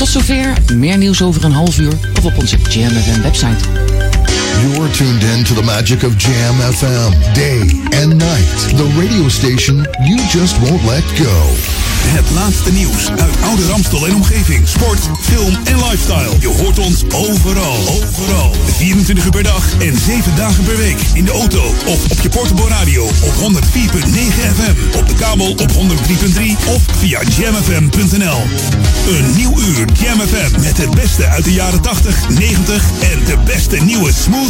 Tot zover. Meer nieuws over een half uur of op onze Jam FM website. You're tuned in to the magic of Jam FM, day and night. The radio station you just won't let go. Het laatste nieuws uit oude Ramstel en omgeving. Sport, film en lifestyle. Je hoort ons overal. Overal. 24 uur per dag en 7 dagen per week. In de auto of op je portable radio op 104.9 FM. Op de kabel op 103.3 of via jamfm.nl. Een nieuw uur Jam FM met het beste uit de jaren 80, 90 en de beste nieuwe smooth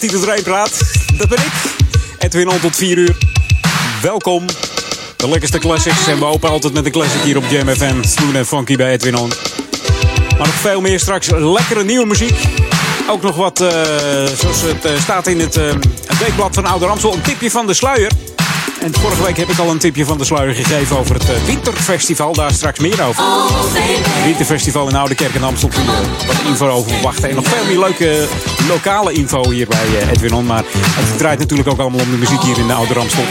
Die erin praat? Dat ben ik. Edwin On tot 4 uur. Welkom. De lekkerste classics. En we open altijd met een classic hier op Jam FM. Smooth en funky bij Edwin On. Maar nog veel meer straks. Lekkere nieuwe muziek. Ook nog wat, uh, zoals het uh, staat in het, uh, weekblad van Oude Ramsel. Een tipje van de sluier. En vorige week heb ik al een tipje van de sluier gegeven over het Winterfestival. Daar straks meer over. Winterfestival in Oude Kerk en Amstel. Wat info over verwachten. En nog veel meer leuke lokale info hier bij Edwin On. Maar het draait natuurlijk ook allemaal om de muziek hier in de Oude Ramstel.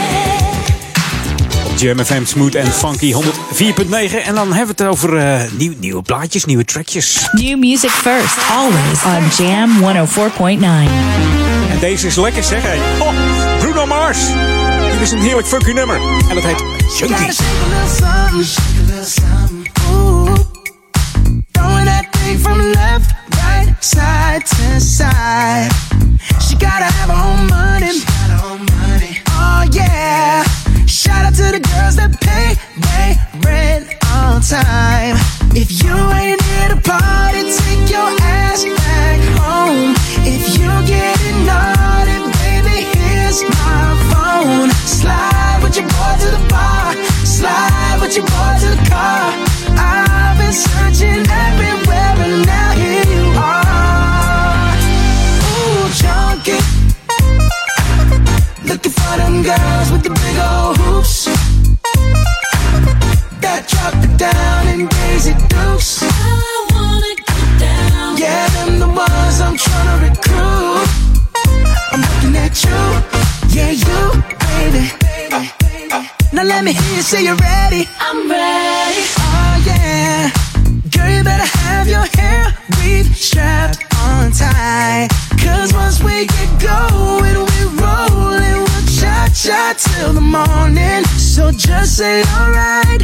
Op Jam FM Smooth en Funky 104.9. En dan hebben we het over uh, nieuw, nieuwe plaatjes, nieuwe trackjes. New music first, always on Jam 104.9. En deze is lekker zeg, hé. Oh, Bruno Mars. Dit is een heerlijk funky nummer. En dat heet Chunky. Cha-cha till the morning. So just say alright,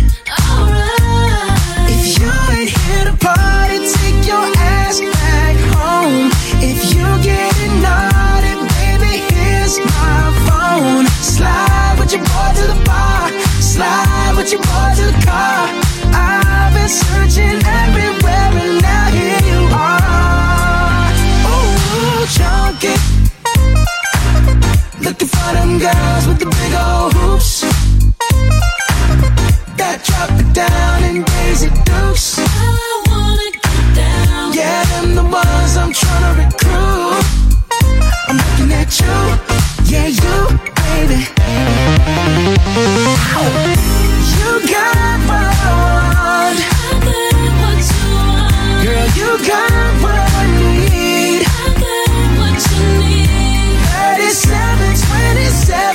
alright. If you ain't here to party, take your ass back home. If you getting naughty, baby, here's my phone. Slide with your boy to the bar. Slide with your boy to the car. I've been searching everywhere them girls with the big old hoops That drop it down in Daisy Dukes I wanna get down. Yeah, them the ones I'm trying to recruit. I'm looking at you, yeah you, baby. You got what? I want Girl, you got what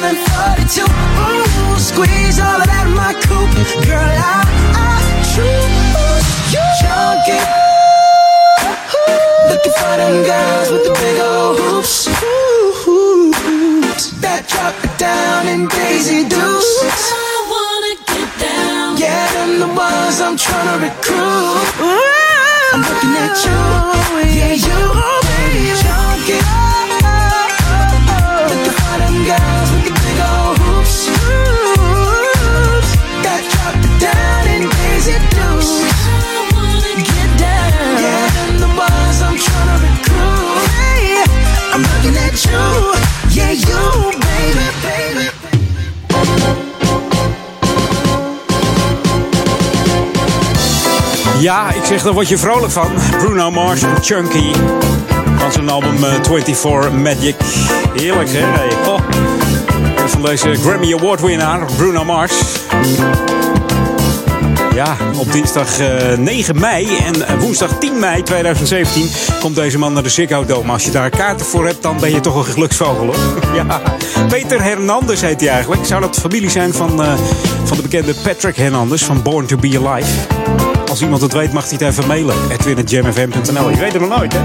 27, 42 Ooh, squeeze all of that in my coupe. Girl, I, I choose you. Junkie. Looking for them girls with the big old hoops. That drop it down in Daisy Dukes I wanna get down. Yeah, them the ones I'm trying to recruit I'm looking at you. Yeah, you, Ja, ik zeg, daar word je vrolijk van. Bruno Mars Chunky. Van zijn album uh, 24 Magic. Heerlijk, hè? Van deze Grammy Award winnaar, Bruno Mars. Ja, op dinsdag uh, 9 mei en woensdag 10 mei 2017 komt deze man naar de Ziggo Dome. Als je daar kaarten voor hebt, dan ben je toch een geluksvogel hoor. ja. Peter Hernandez heet hij eigenlijk. Zou dat familie zijn van, uh, van de bekende Patrick Hernandez van Born to Be Alive? Als iemand het weet, mag hij het even mailen. Edwin.jamfm.nl. Je weet het nog nooit, hè?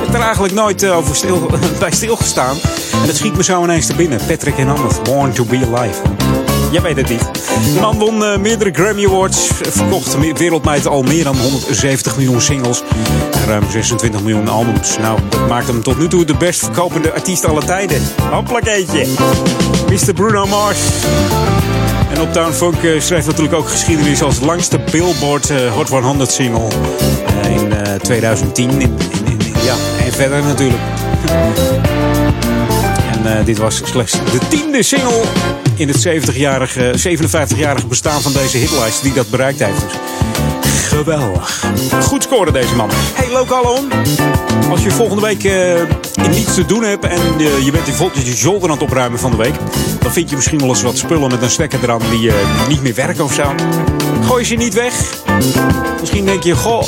Ik heb er eigenlijk nooit uh, over stil, bij stilgestaan. En het schiet me zo ineens te binnen. Patrick Hernandez, Born to Be Alive. Jij weet het niet. De won uh, meerdere Grammy Awards. Verkocht wereldwijd al meer dan 170 miljoen singles. En ruim 26 miljoen albums. Nou, dat maakt hem tot nu toe de best verkopende artiest aller tijden. Hopplakeetje. Mr. Bruno Mars. En Uptown Funk uh, schreef natuurlijk ook geschiedenis als langste Billboard uh, Hot 100 single. In 2010. In, in, ja, en verder natuurlijk. En dit was slechts de tiende single in het 70-jarige, 57-jarige bestaan van deze hitlijst die dat bereikt heeft. Geweldig. Goed scoren deze man. Hey, Lokalon. Als je volgende week uh, niets te doen hebt en uh, je bent in voltjes je zolder aan het opruimen van de week, dan vind je misschien wel eens wat spullen met een stekker eraan die, uh, niet meer werken of zo. Gooi ze niet weg. Misschien denk je, goh,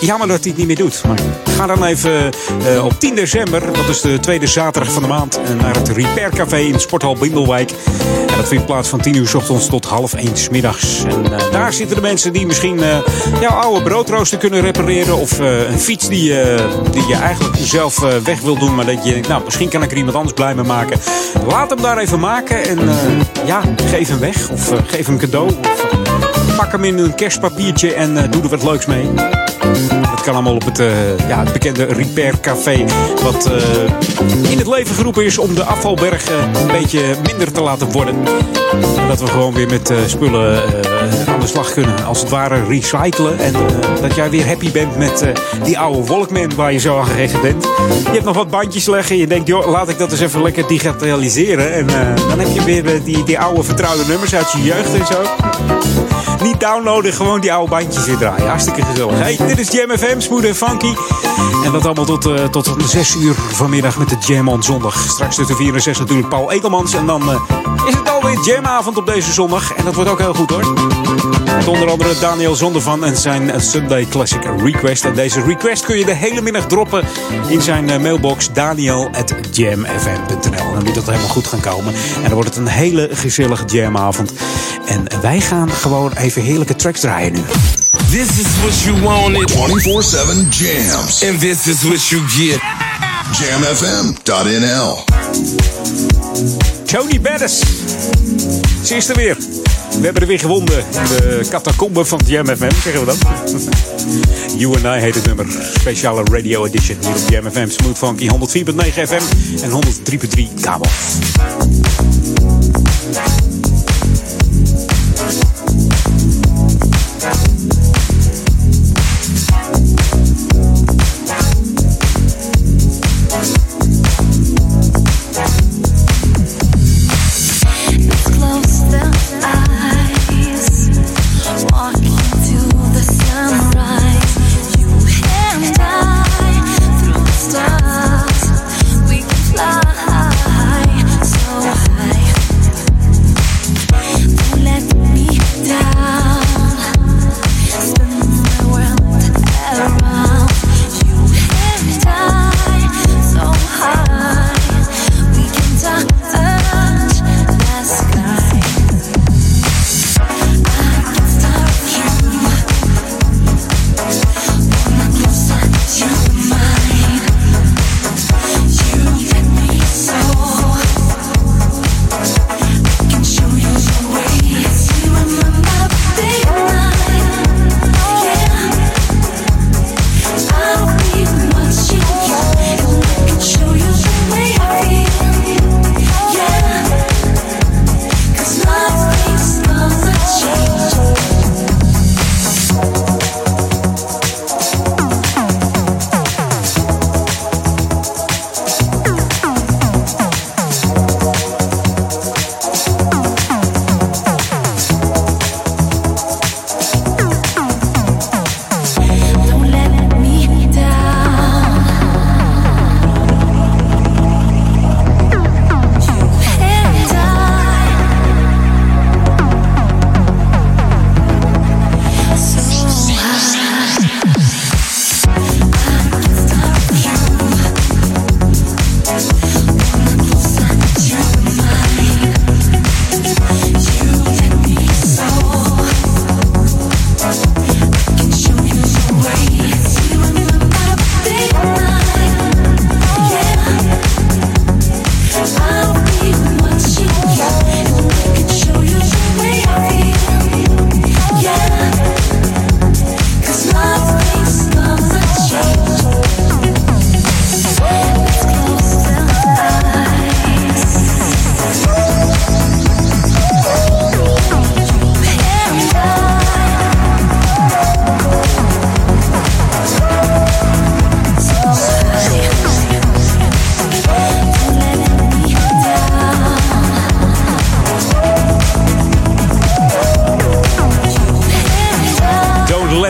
jammer dat hij het niet meer doet. Maar ga dan even uh, op 10 december, dat is de tweede zaterdag van de maand, naar het Repair Café in Sporthal Bindelwijk. En dat vindt plaats van 10 uur s ochtends tot half 1 s middags. En uh, daar zitten de mensen die misschien jouw oude broodrooster kunnen repareren. Of een fiets die, die je eigenlijk zelf weg wil doen. Maar dat je denkt, nou, misschien kan ik er iemand anders blij mee maken. Laat hem daar even maken en ja, geef hem weg. Of geef hem cadeau. Of pak hem in een kerstpapiertje en doe er wat leuks mee. Dat kan allemaal op het, uh, ja, het bekende Repair Café. Wat uh, in het leven geroepen is om de afvalberg een beetje minder te laten worden. En dat we gewoon weer met spullen aan de slag kunnen. Als het ware recyclen. En dat jij weer happy bent met die oude Walkman waar je zo aan gegeven bent. Je hebt nog wat bandjes leggen. En je denkt, joh, laat ik dat eens even lekker digitaliseren. En dan heb je weer die, die oude vertrouwde nummers uit je jeugd en zo. Niet downloaden, gewoon die oude bandjes weer draaien. Hartstikke gezellig. Dit is Jam FM, en funky. En dat allemaal tot, uh, tot 6 uur vanmiddag met de Jam on zondag. Straks tussen 4 en 6 natuurlijk Paul Ekelmans. En dan uh, is het alweer Jamavond op deze zondag. En dat wordt ook heel goed hoor. Met onder andere Daniel Zondervan en zijn Sunday Classic Request. En deze request kun je de hele middag droppen in zijn mailbox daniel.jamfm.nl. Dan moet dat helemaal goed gaan komen. En dan wordt het een hele gezellige jamavond. En wij gaan gewoon even heerlijke tracks draaien nu. This is what you wanted. 24-7 jams. And this is what you get. Jamfm.nl Tony Bettis. Ze is er weer. We hebben er weer gewonnen. De catacombe van Jam FM, zeggen we dat. You and I heet het nummer. Speciale radio edition hier op Jam FM. Smooth Funky 104.9 FM en 103.3 kabel.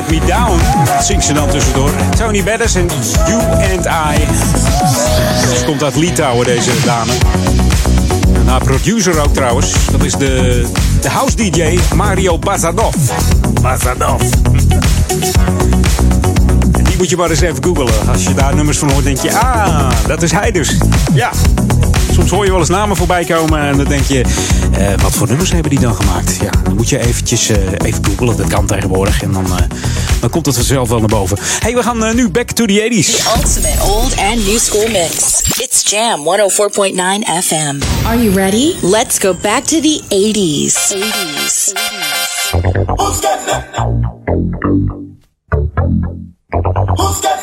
Alone. Dat zingt ze dan tussendoor. Tony Bettis en You and I. Ze komt uit Litouwen, deze dame. Nou, producer ook trouwens. Dat is de, de house DJ Mario Bazadov. Bazadov. Die moet je maar eens even googlen. Als je daar nummers van hoort, denk je, ah, dat is hij dus. Ja. Soms hoor je wel eens namen voorbij komen en dan denk je, eh, wat voor nummers hebben die dan gemaakt? Ja, dan moet je eventjes eh, even googlen. Dat kan tegenwoordig. En dan, eh, dan komt het vanzelf wel naar boven. hey, we gaan nu back to the 80s. The ultimate old and new school mix. It's Jam 104.9 FM. Are you ready? Let's go back to the 80s. 80s. Who's getting it? Who's getting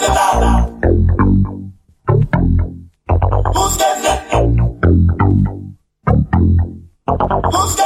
Who's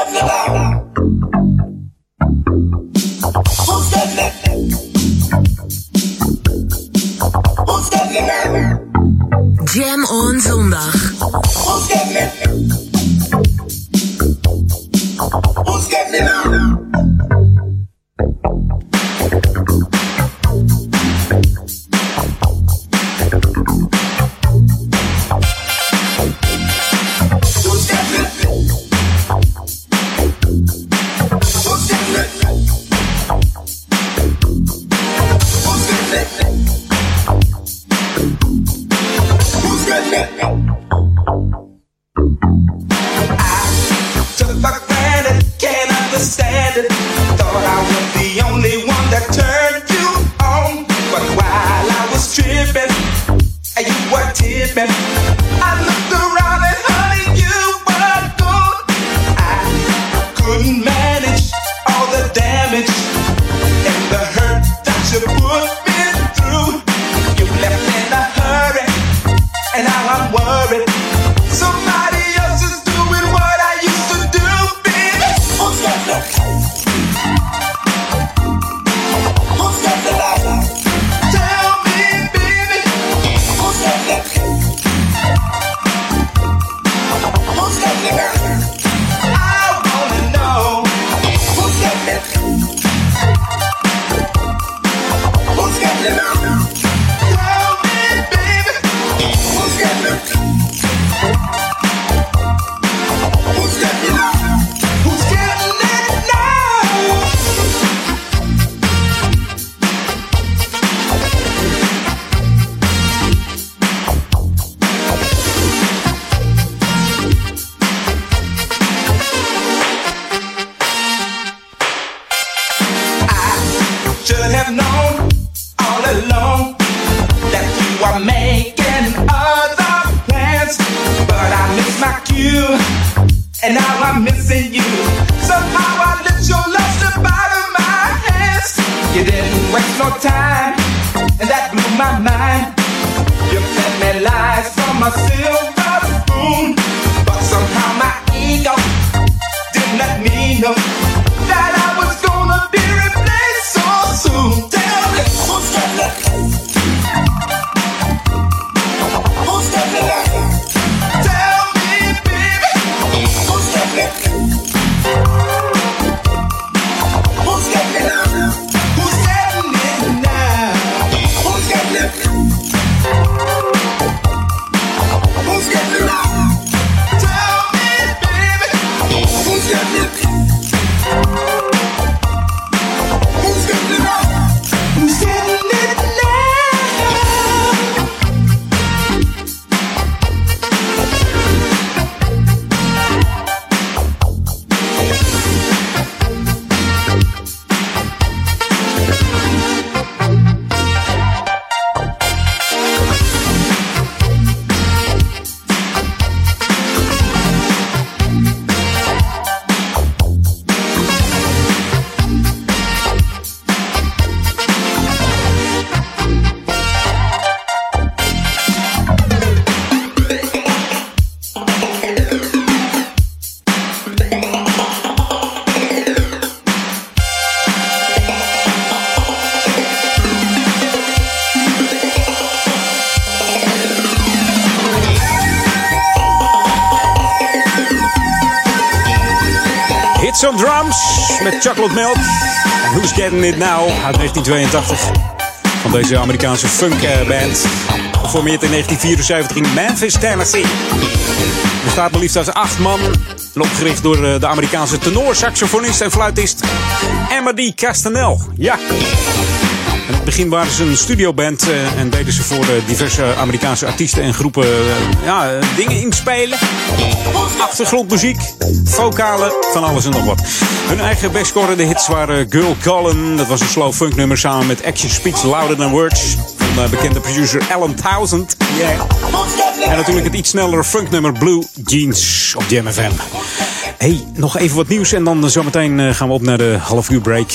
En Who's Getting It Now uit 1982. Van deze Amerikaanse funkband. Geformeerd in 1974 in Memphis, Tennessee. Bestaat maar liefst uit acht man. En opgericht door eh, de Amerikaanse tenor, saxofonist en fluitist Emma D. Castanel. Ja. Begin waren ze een studioband uh, en deden ze voor uh, diverse Amerikaanse artiesten en groepen uh, ja, dingen inspelen. Achtergrondmuziek, vocalen, van alles en nog wat. Hun eigen best scorende hits waren Girl Calling, dat was een slow funk nummer samen met Action Speaks Louder Than Words. Van bekende producer Alan. Yeah. En natuurlijk het iets snellere funknummer Blue Jeans op Jam FM. Hey, nog even wat nieuws en dan zometeen gaan we op naar de half uur break.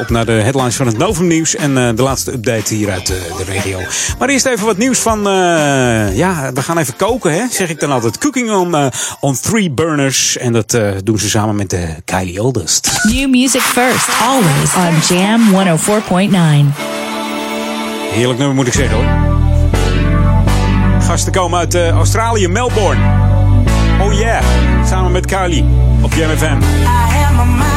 Op naar de headlines van het Novum nieuws en uh, de laatste update hier uit de regio. Maar eerst even wat nieuws van, uh, ja, we gaan even koken, hè, zeg ik dan altijd. Cooking on, on three burners. En dat doen ze samen met de Kylie Oldest. New music first, always on Jam 104.9. Heerlijk nummer moet ik zeggen hoor. Gasten komen uit Australië, Melbourne. Oh yeah, samen met Kylie op Jam FM.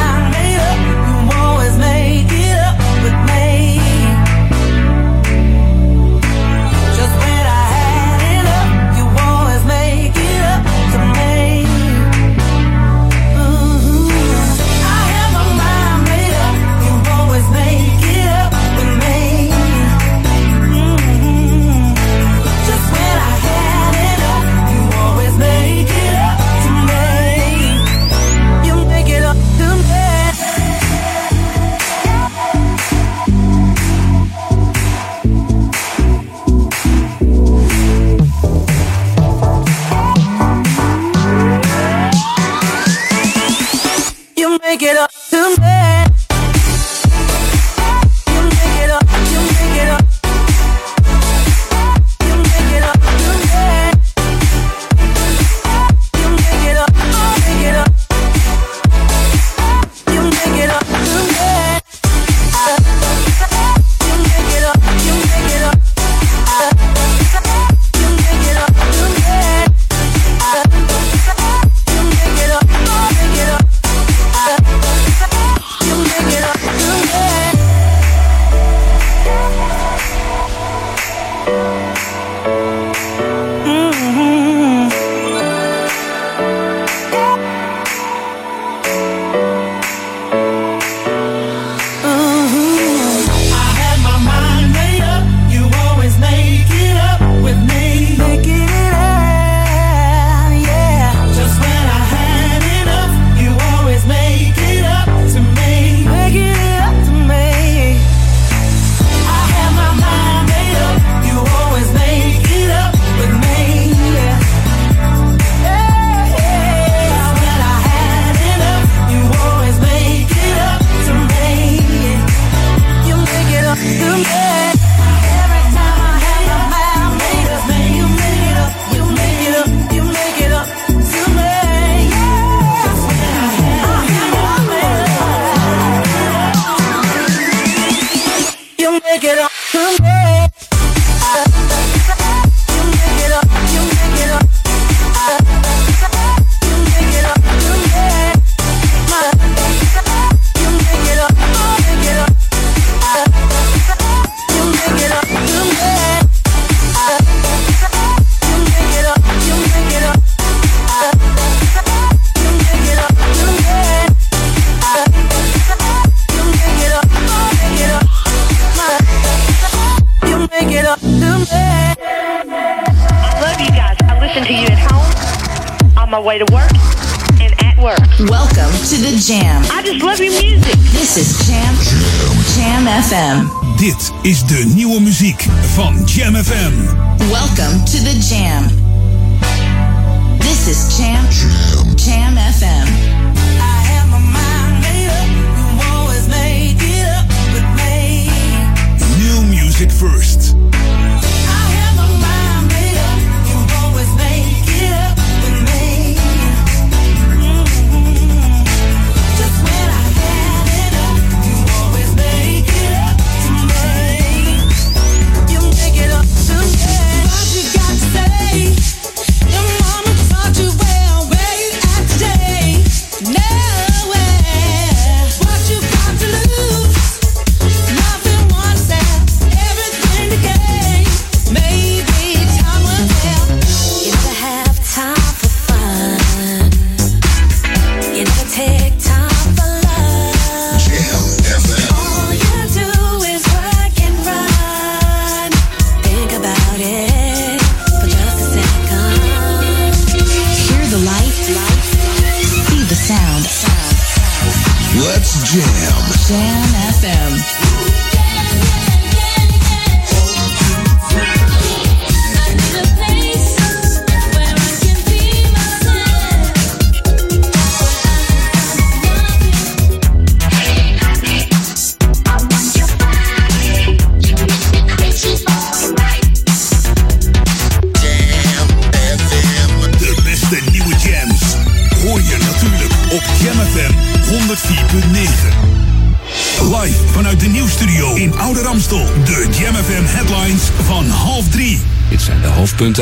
Is de nieuwe muziek van Jam FM.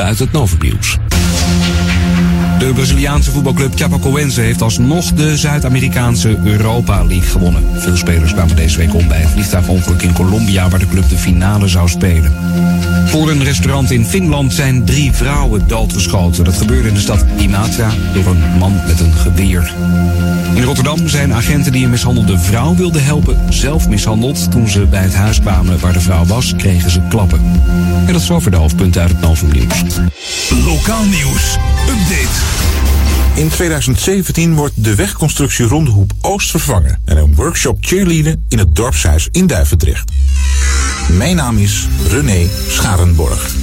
Uit het Novumnieuws. De voetbalclub Chapecoense heeft alsnog de Zuid-Amerikaanse Europa League gewonnen. Veel spelers kwamen deze week om bij een vliegtuigongeluk in Colombia waar de club de finale zou spelen. Voor een restaurant in Finland zijn drie vrouwen doodgeschoten. Dat gebeurde in de stad Imatra door een man met een geweer. In Rotterdam zijn agenten die een mishandelde vrouw wilden helpen zelf mishandeld. Toen ze bij het huis kwamen waar de vrouw was, kregen ze klappen. En dat is over de hoofdpunten uit het Novumnieuws. Lokaal nieuws. Update. In 2017 wordt de wegconstructie Rondehoep Oost vervangen en een workshop cheerleaden in het dorpshuis in Duivendrecht. Mijn naam is René Scharenborg.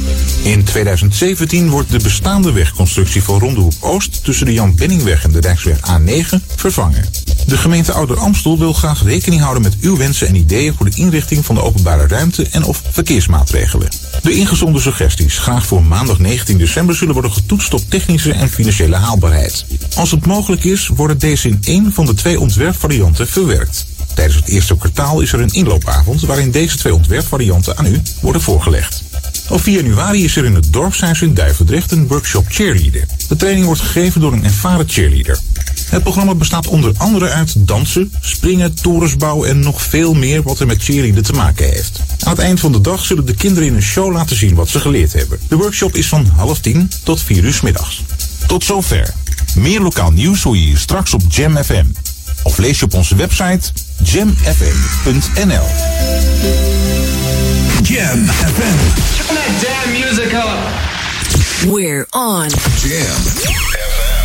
In 2017 wordt de bestaande wegconstructie van Rondehoep Oost tussen de Jan Benningweg en de Rijksweg A9 vervangen. De gemeente Ouder Amstel wil graag rekening houden met uw wensen en ideeën voor de inrichting van de openbare ruimte en of verkeersmaatregelen. De ingezonden suggesties, graag voor maandag 19 december, zullen worden getoetst op technische en financiële haalbaarheid. Als het mogelijk is, worden deze in één van de twee ontwerpvarianten verwerkt. Tijdens het eerste kwartaal is er een inloopavond waarin deze twee ontwerpvarianten aan u worden voorgelegd. Op 4 januari is er in het dorpshuis in Duivendrecht een workshop cheerleader. De training wordt gegeven door een ervaren cheerleader. Het programma bestaat onder andere uit dansen, springen, torens bouwen en nog veel meer wat er met cheerleaden te maken heeft. Aan het eind van de dag zullen de kinderen in een show laten zien wat ze geleerd hebben. De workshop is van half tien tot 4 uur 's middags. Tot zover. Meer lokaal nieuws hoor je hier straks op Jam FM. Of lees je op onze website jamfm.nl. Jam FM. Turn that damn music up. We're on. Jam.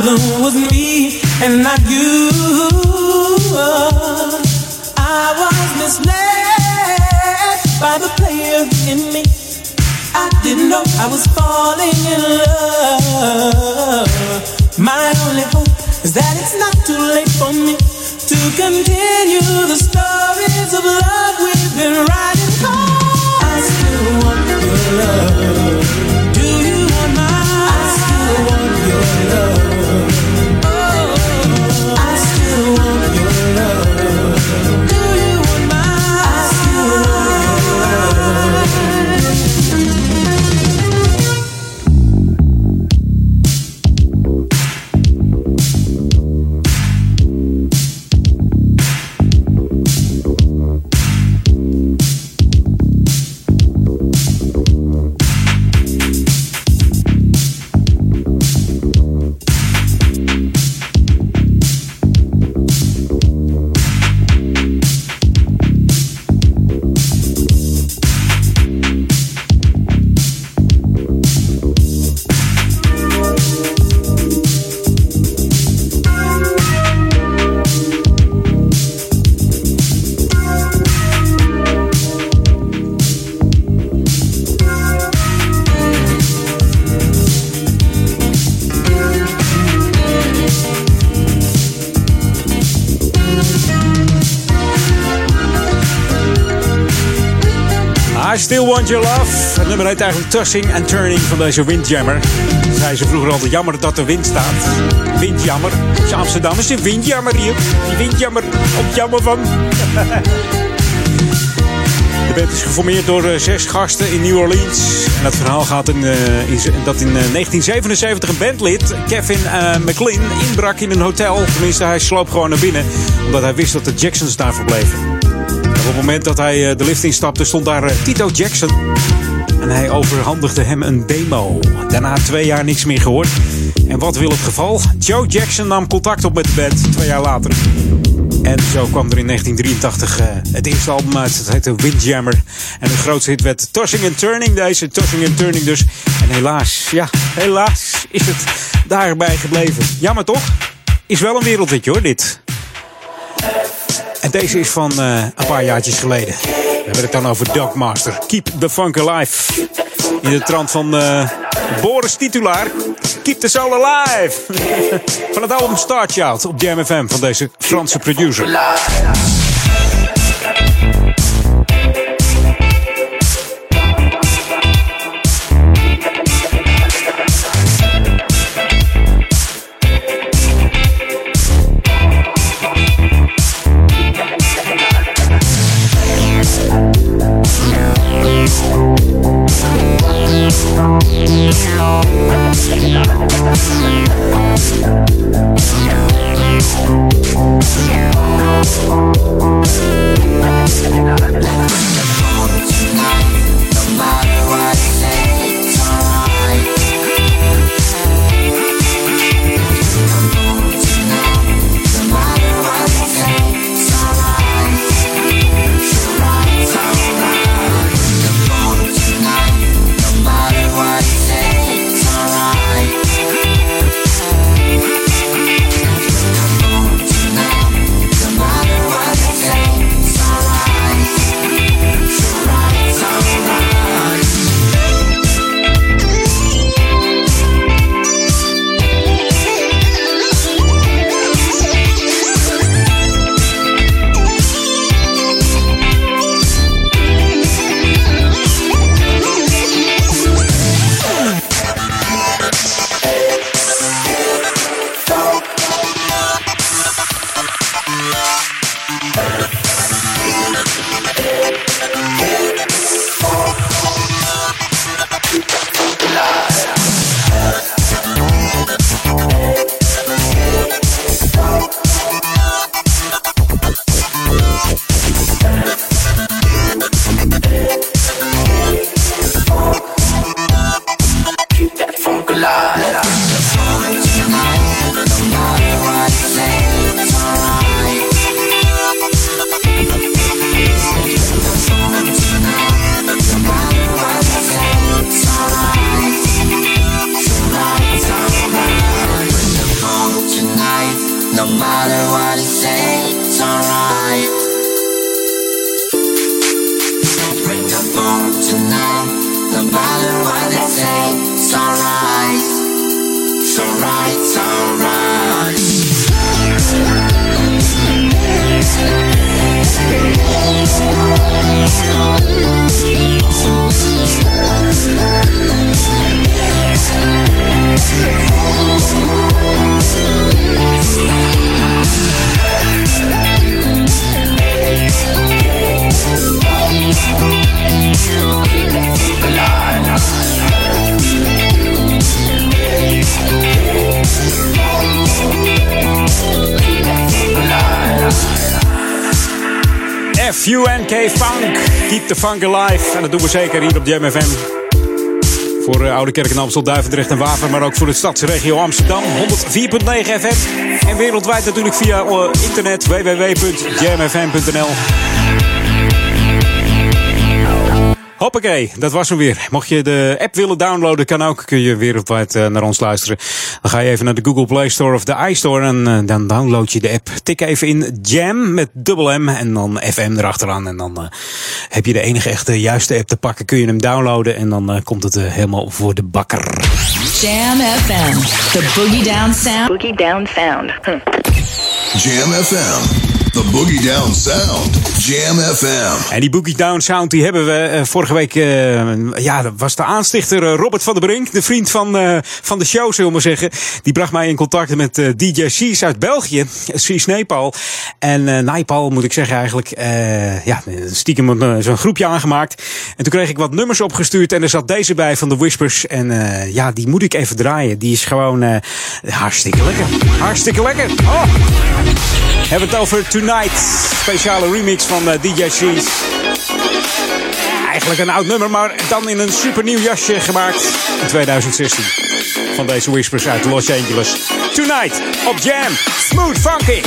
Problem was me and not you. I was misled by the player in me. I didn't know I was falling in love. My only hope is that it's not too late for me to continue the stories of love nummer heet eigenlijk Tossing and Turning van deze Windjammer. Zei ze vroeger altijd jammer dat er wind staat. Windjammer. Op Amsterdam is een windjammer hier. Die windjammer. Op jammer van. De band is geformeerd door eh, zes gasten in New Orleans. En dat verhaal gaat in, eh, dat in eh, 1977 een bandlid, Kevin eh, McLean, inbrak in een hotel. Tenminste, hij sloop gewoon naar binnen. Omdat hij wist dat de Jacksons daar verbleven. En op het moment dat hij eh, de lift instapte, stond daar eh, Tito Jackson. En hij overhandigde hem een demo. Daarna twee jaar niks meer gehoord. En wat wil het geval? Joe Jackson nam contact op met de band twee jaar later. En zo kwam er in 1983 eh, het eerste album uit. Het heette Windjammer. En de grootste hit werd Tossing and Turning. Deze Tossing and Turning dus. En helaas, ja, helaas is het daarbij gebleven. Jammer toch? Is wel een wereldhitje hoor, dit. En deze is van eh, een paar jaartjes geleden. Hebben het dan over Dogmaster. Keep the funk alive. In de trant van eh, Boris Titulaar. Keep the soul alive. van het album Star Child op Jam FM van deze Franse producer. Zeker hier op Jam FM. Voor uh, Oude Kerk en Amstel, Duivendrecht en Waver. Maar ook voor de stadsregio Amsterdam. 104.9 FM. En wereldwijd natuurlijk via uh, internet www.jamfm.nl. Hoppakee, dat was hem weer. Mocht je de app willen downloaden, kan ook. Kun je wereldwijd uh, naar ons luisteren. Dan ga je even naar de Google Play Store of de iStore en dan download je de app. Tik even in Jam met dubbel M en dan FM erachteraan. En dan heb je de enige echte juiste app te pakken. Kun je hem downloaden en dan komt het helemaal voor de bakker. Jam FM, the boogie down sound. Boogie down sound. Hm. Jam FM. The Boogie Down Sound. Jam FM. En die Boogie Down Sound die hebben we uh, vorige week. Uh, ja, dat was de aanstichter uh, Robert van der Brink. De vriend van, van de show, zullen we zeggen. Die bracht mij in contact met DJ Seas uit België. Seas Nepal. En Nepal moet ik zeggen eigenlijk. ja, stiekem zo'n groepje aangemaakt. En toen kreeg ik wat nummers opgestuurd. En er zat deze bij van de Whispers. En ja, die moet ik even draaien. Die is gewoon hartstikke lekker. Hartstikke lekker. Oh. Hebben het over Tonight. Speciale remix van uh, DJ Cheese. Eigenlijk een oud nummer, maar dan in een supernieuw jasje gemaakt in 2016. Van deze Whispers uit Los Angeles. Tonight op Jam. Smooth Funky.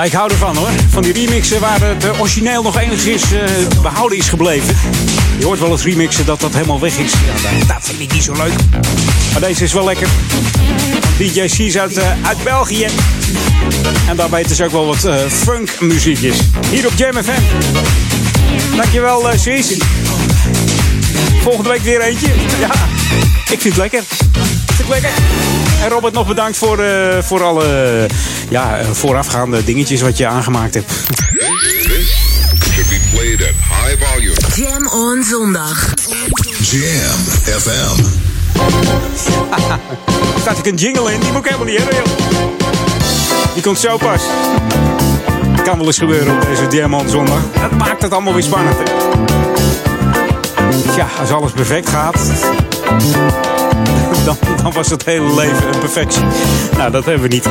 Ja, ik hou ervan hoor. Van die remixen waar het eh, origineel nog enigszins uh, behouden is gebleven. Je hoort wel eens remixen dat dat helemaal weg is. Ja, dat, vind ik niet zo leuk. Maar deze is wel lekker. DJ C's uit, uh, uit België. En daarbij is ook wel wat uh, funk muziekjes. Hier op Jam FM. Dankjewel uh, C's. Volgende week weer eentje. Ja, ik vind het lekker. Het lekker. En Robert, nog bedankt voor, uh, voor alle ja, voorafgaande dingetjes wat je aangemaakt hebt. should be played at high volume. Jam on zondag. Jam FM. Staat ik een jingle in? Die moet ik helemaal niet hebben. Die komt zo pas. Kan wel eens gebeuren op deze Jam on zondag. Dat maakt het allemaal weer spannend, hè. Ja, als alles perfect gaat, dan, was het hele leven een perfectie. Nou, dat hebben we niet.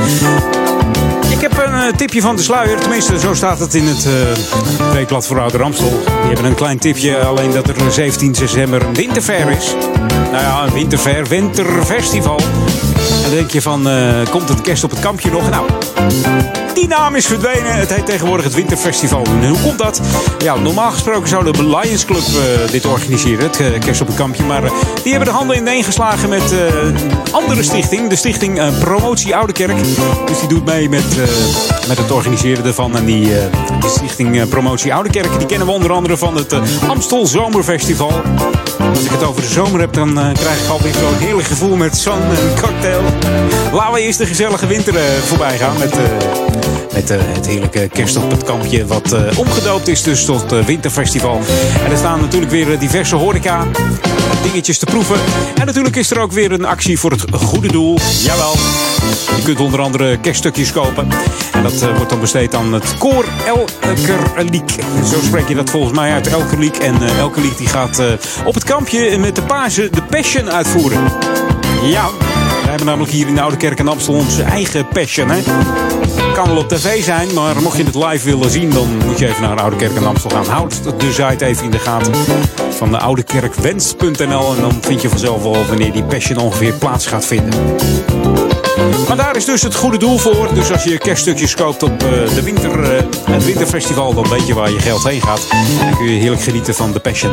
Ik heb een uh, tipje van de sluier. Tenminste, zo staat het in het uh, weekblad voor Oude Ramstel. Die hebben een klein tipje, alleen dat er 17 december een winterfair is. Nou ja, een winterfair, winterfestival. Dan denk je van, uh, komt het kerst op het kampje nog? Nou, die naam is verdwenen. Het heet tegenwoordig het Winterfestival. Hoe komt dat? Ja, normaal gesproken zou de Lions Club uh, dit organiseren, het uh, kerst op het kampje. Maar die hebben de handen ineen geslagen met een andere stichting. De stichting Promotie Oude Kerk. Dus die doet mee met, met het organiseren ervan. En die, die stichting Promotie Oude Kerk, die kennen we onder andere van het Amstel Zomerfestival. Als ik het over de zomer heb, dan krijg ik alweer zo'n heerlijk gevoel met zon en cocktail. Laten we eerst de gezellige winter voorbij gaan met uh, het heerlijke kerst het kampje. Wat uh, omgedoopt is dus tot uh, winterfestival. En er staan natuurlijk weer diverse horeca dingetjes te proeven. En natuurlijk is er ook weer een actie voor het goede doel. Jawel. Je kunt onder andere kerststukjes kopen. En dat wordt dan besteed aan het koor Elkerliek. Zo spreek je dat volgens mij uit Elkerliek. En Elkerliek die gaat op het kampje met de page de Passion uitvoeren. Ja, we hebben namelijk hier in de Oude Kerk Amstel onze eigen Passion. Hè? Kan wel op tv zijn, maar mocht je het live willen zien, dan moet je even naar Oude Kerk in Amstel gaan. Houd de site even in de gaten van de oudekerkwens.nl en dan vind je vanzelf wel wanneer die passion ongeveer plaats gaat vinden. Maar daar is dus het goede doel voor. Dus als je kerststukjes koopt op uh, de winter, uh, het winterfestival, dan weet je waar je geld heen gaat. Dan kun je heerlijk genieten van de passion.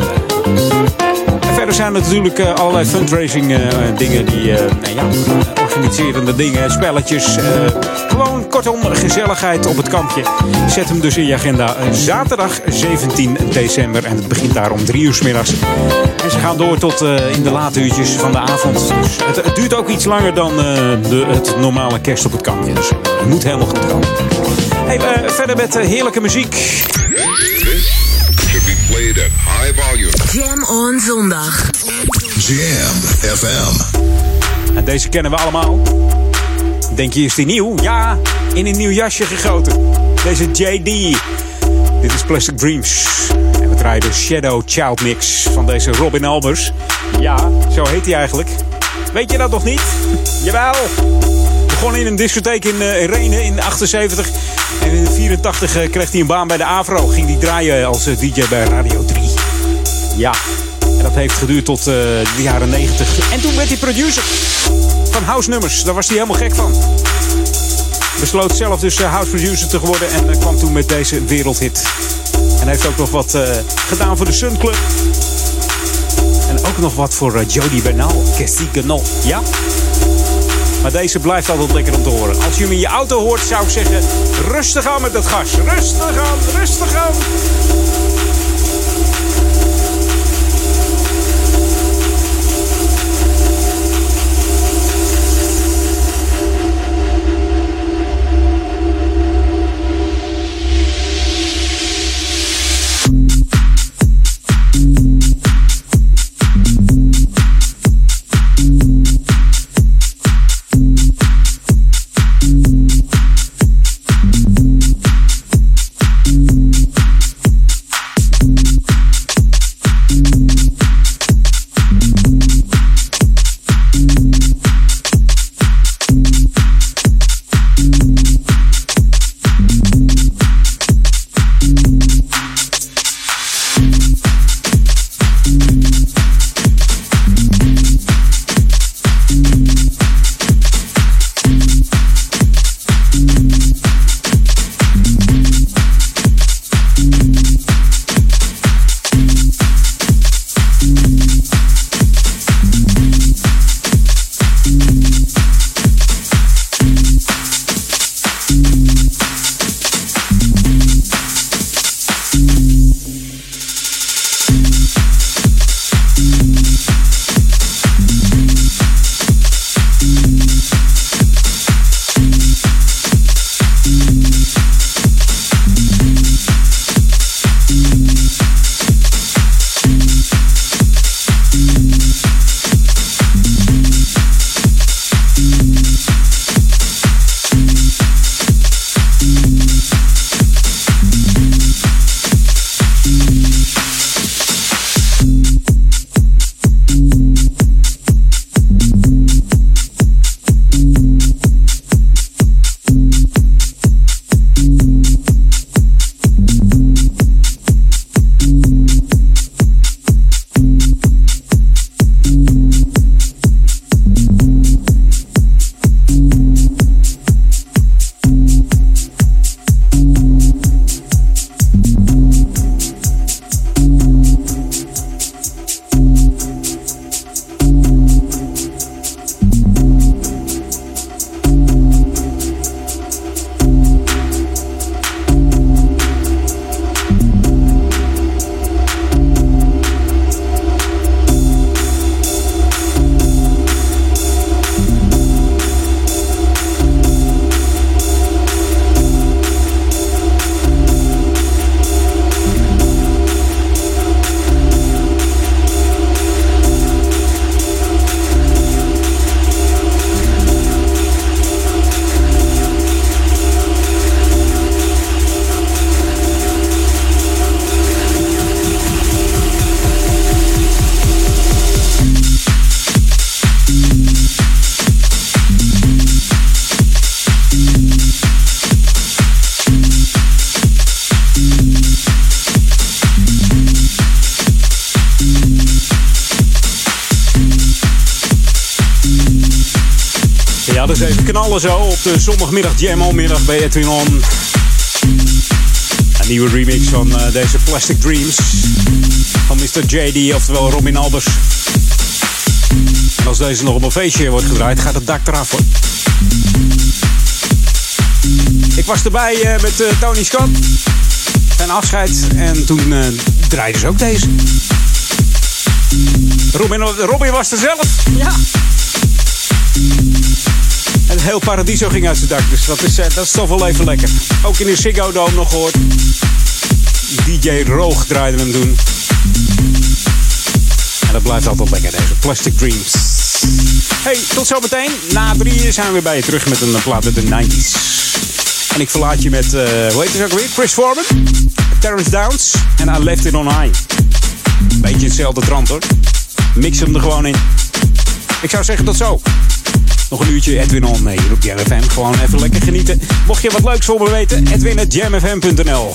Verder zijn er natuurlijk uh, allerlei fundraising dingen die ja, organiserende dingen, spelletjes. gewoon kortom gezelligheid op het kampje. Zet hem dus in je agenda. Zaterdag 17 december en het begint daar om drie uur s middags. En ze gaan door tot in de late uurtjes van de avond. Dus het, duurt ook iets langer dan de, het normale kerst op het kampje. Dus het moet helemaal goed komen. Verder met heerlijke muziek. This should be played at high volume. Jam on zondag. Jam FM. En deze kennen we allemaal. Denk je, is die nieuw? Ja, in een nieuw jasje gegoten. Deze JD. Dit is Plastic Dreams. En we draaien de Shadow Child Mix van deze Robin Albers. Ja, zo heet hij eigenlijk. Weet je dat nog niet? Jawel. Begon in een discotheek in, uh, in Renen in 78. En in 84 uh, kreeg hij een baan bij de Avro. Ging hij draaien als uh, DJ bij Radio 3. Ja. En dat heeft geduurd tot de jaren 90. En toen werd hij producer van house nummers. Daar was hij helemaal gek van. Besloot zelf dus house producer te worden. En kwam toen met deze wereldhit. En heeft ook nog wat gedaan voor de Sun Club. En ook nog wat voor uh, Jody Bernal. Cassigano. Ja? Maar deze blijft altijd lekker om te horen. Als je hem in je auto hoort, zou ik zeggen... Rustig aan met dat gas. Rustig aan, rustig aan. Zo op de zondagmiddag Jam Onmiddag bij Edwin. Een nieuwe remix van uh, deze Plastic Dreams van Mr. JD, oftewel Robin Albers. En als deze nog op een feestje wordt gedraaid, gaat het dak eraf hoor. Ik was erbij uh, met uh, Tony Scott. Zijn afscheid. En toen draaiden ze ook deze. Robin, Robin was er zelf. Ja. Heel Paradiso ging uit zijn dak. Dus dat is, dat is toch wel even lekker. Ook in de Ziggo Dome nog gehoord. DJ Roog draaide hem doen. En dat blijft altijd lekker, deze Plastic Dreams. Hey, tot zometeen. Na drie zijn we bij je terug met een plaat uit de 90s. En ik verlaat je met, uh, hoe heet het ook weer? Chris Foreman, Terrence Downs en I Left It On High. Beetje hetzelfde trant hoor. Mix hem er gewoon in. Ik zou zeggen tot zo. Nog een uurtje Edwin On hier op Jam FM. Gewoon even lekker genieten. Mocht je wat leuks voor me weten, edwin.jamfm.nl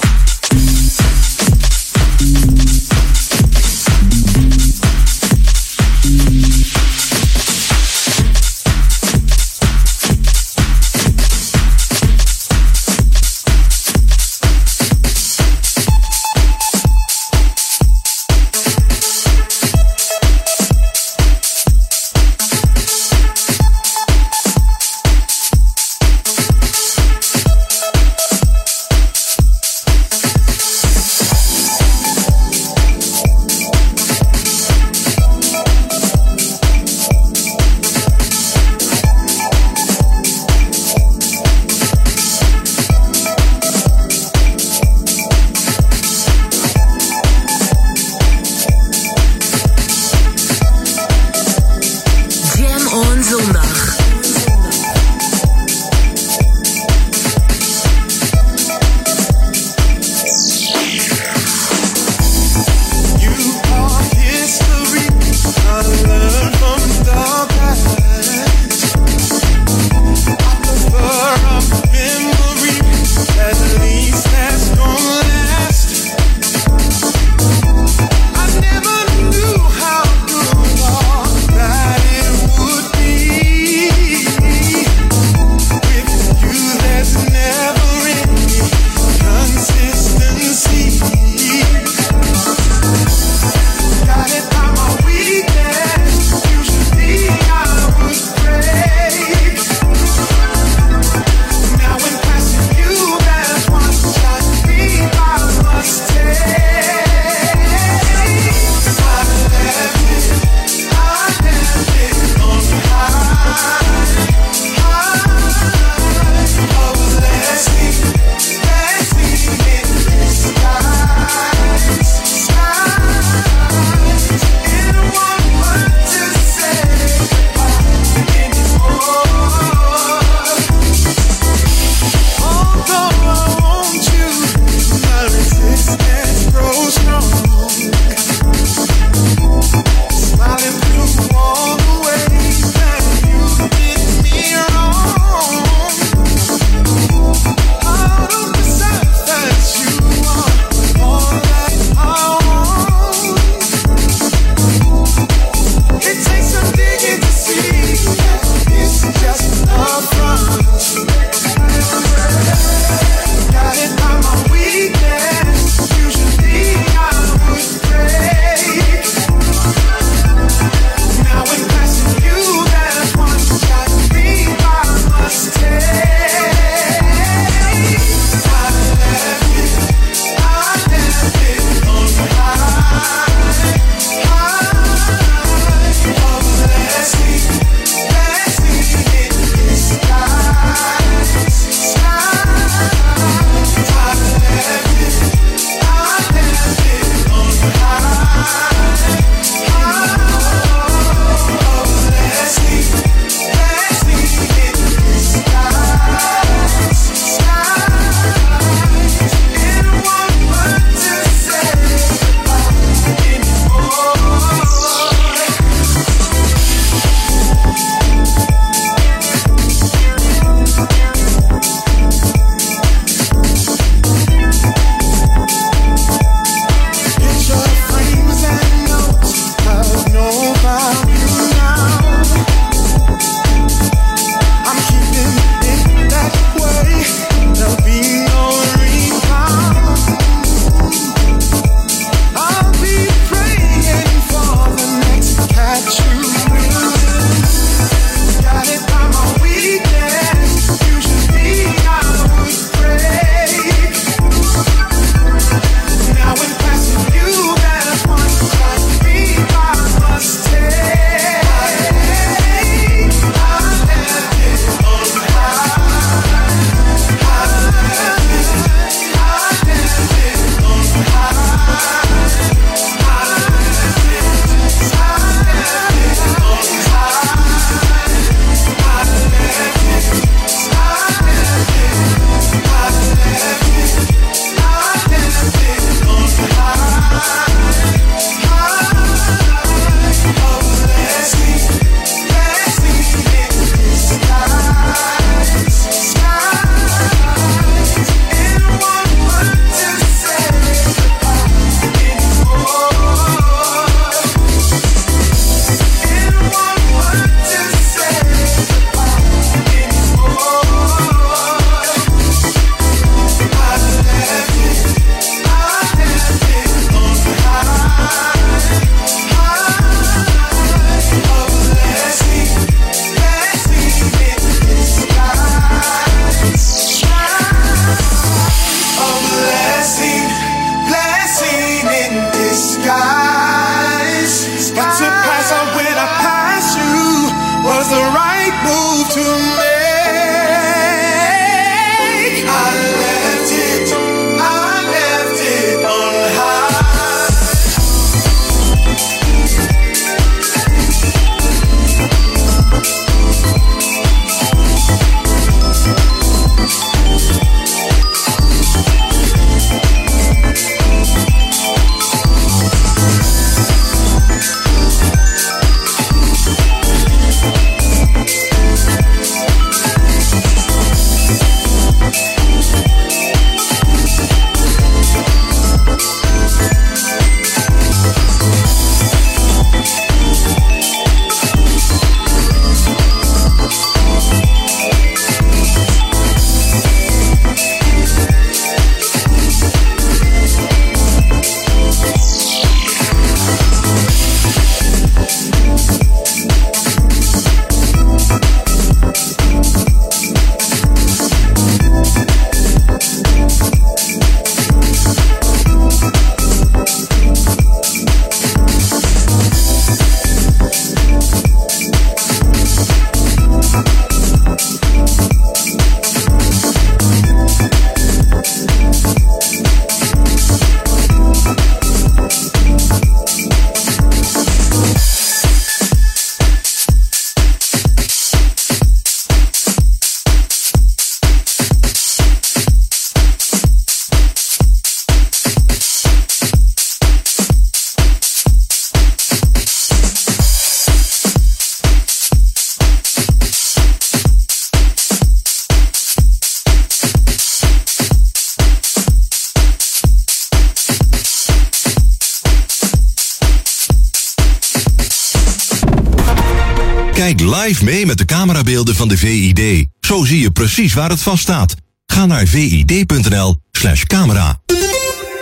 live mee met de camerabeelden van de VID. Zo zie je precies waar het vast staat. Ga naar vid.nl slash camera.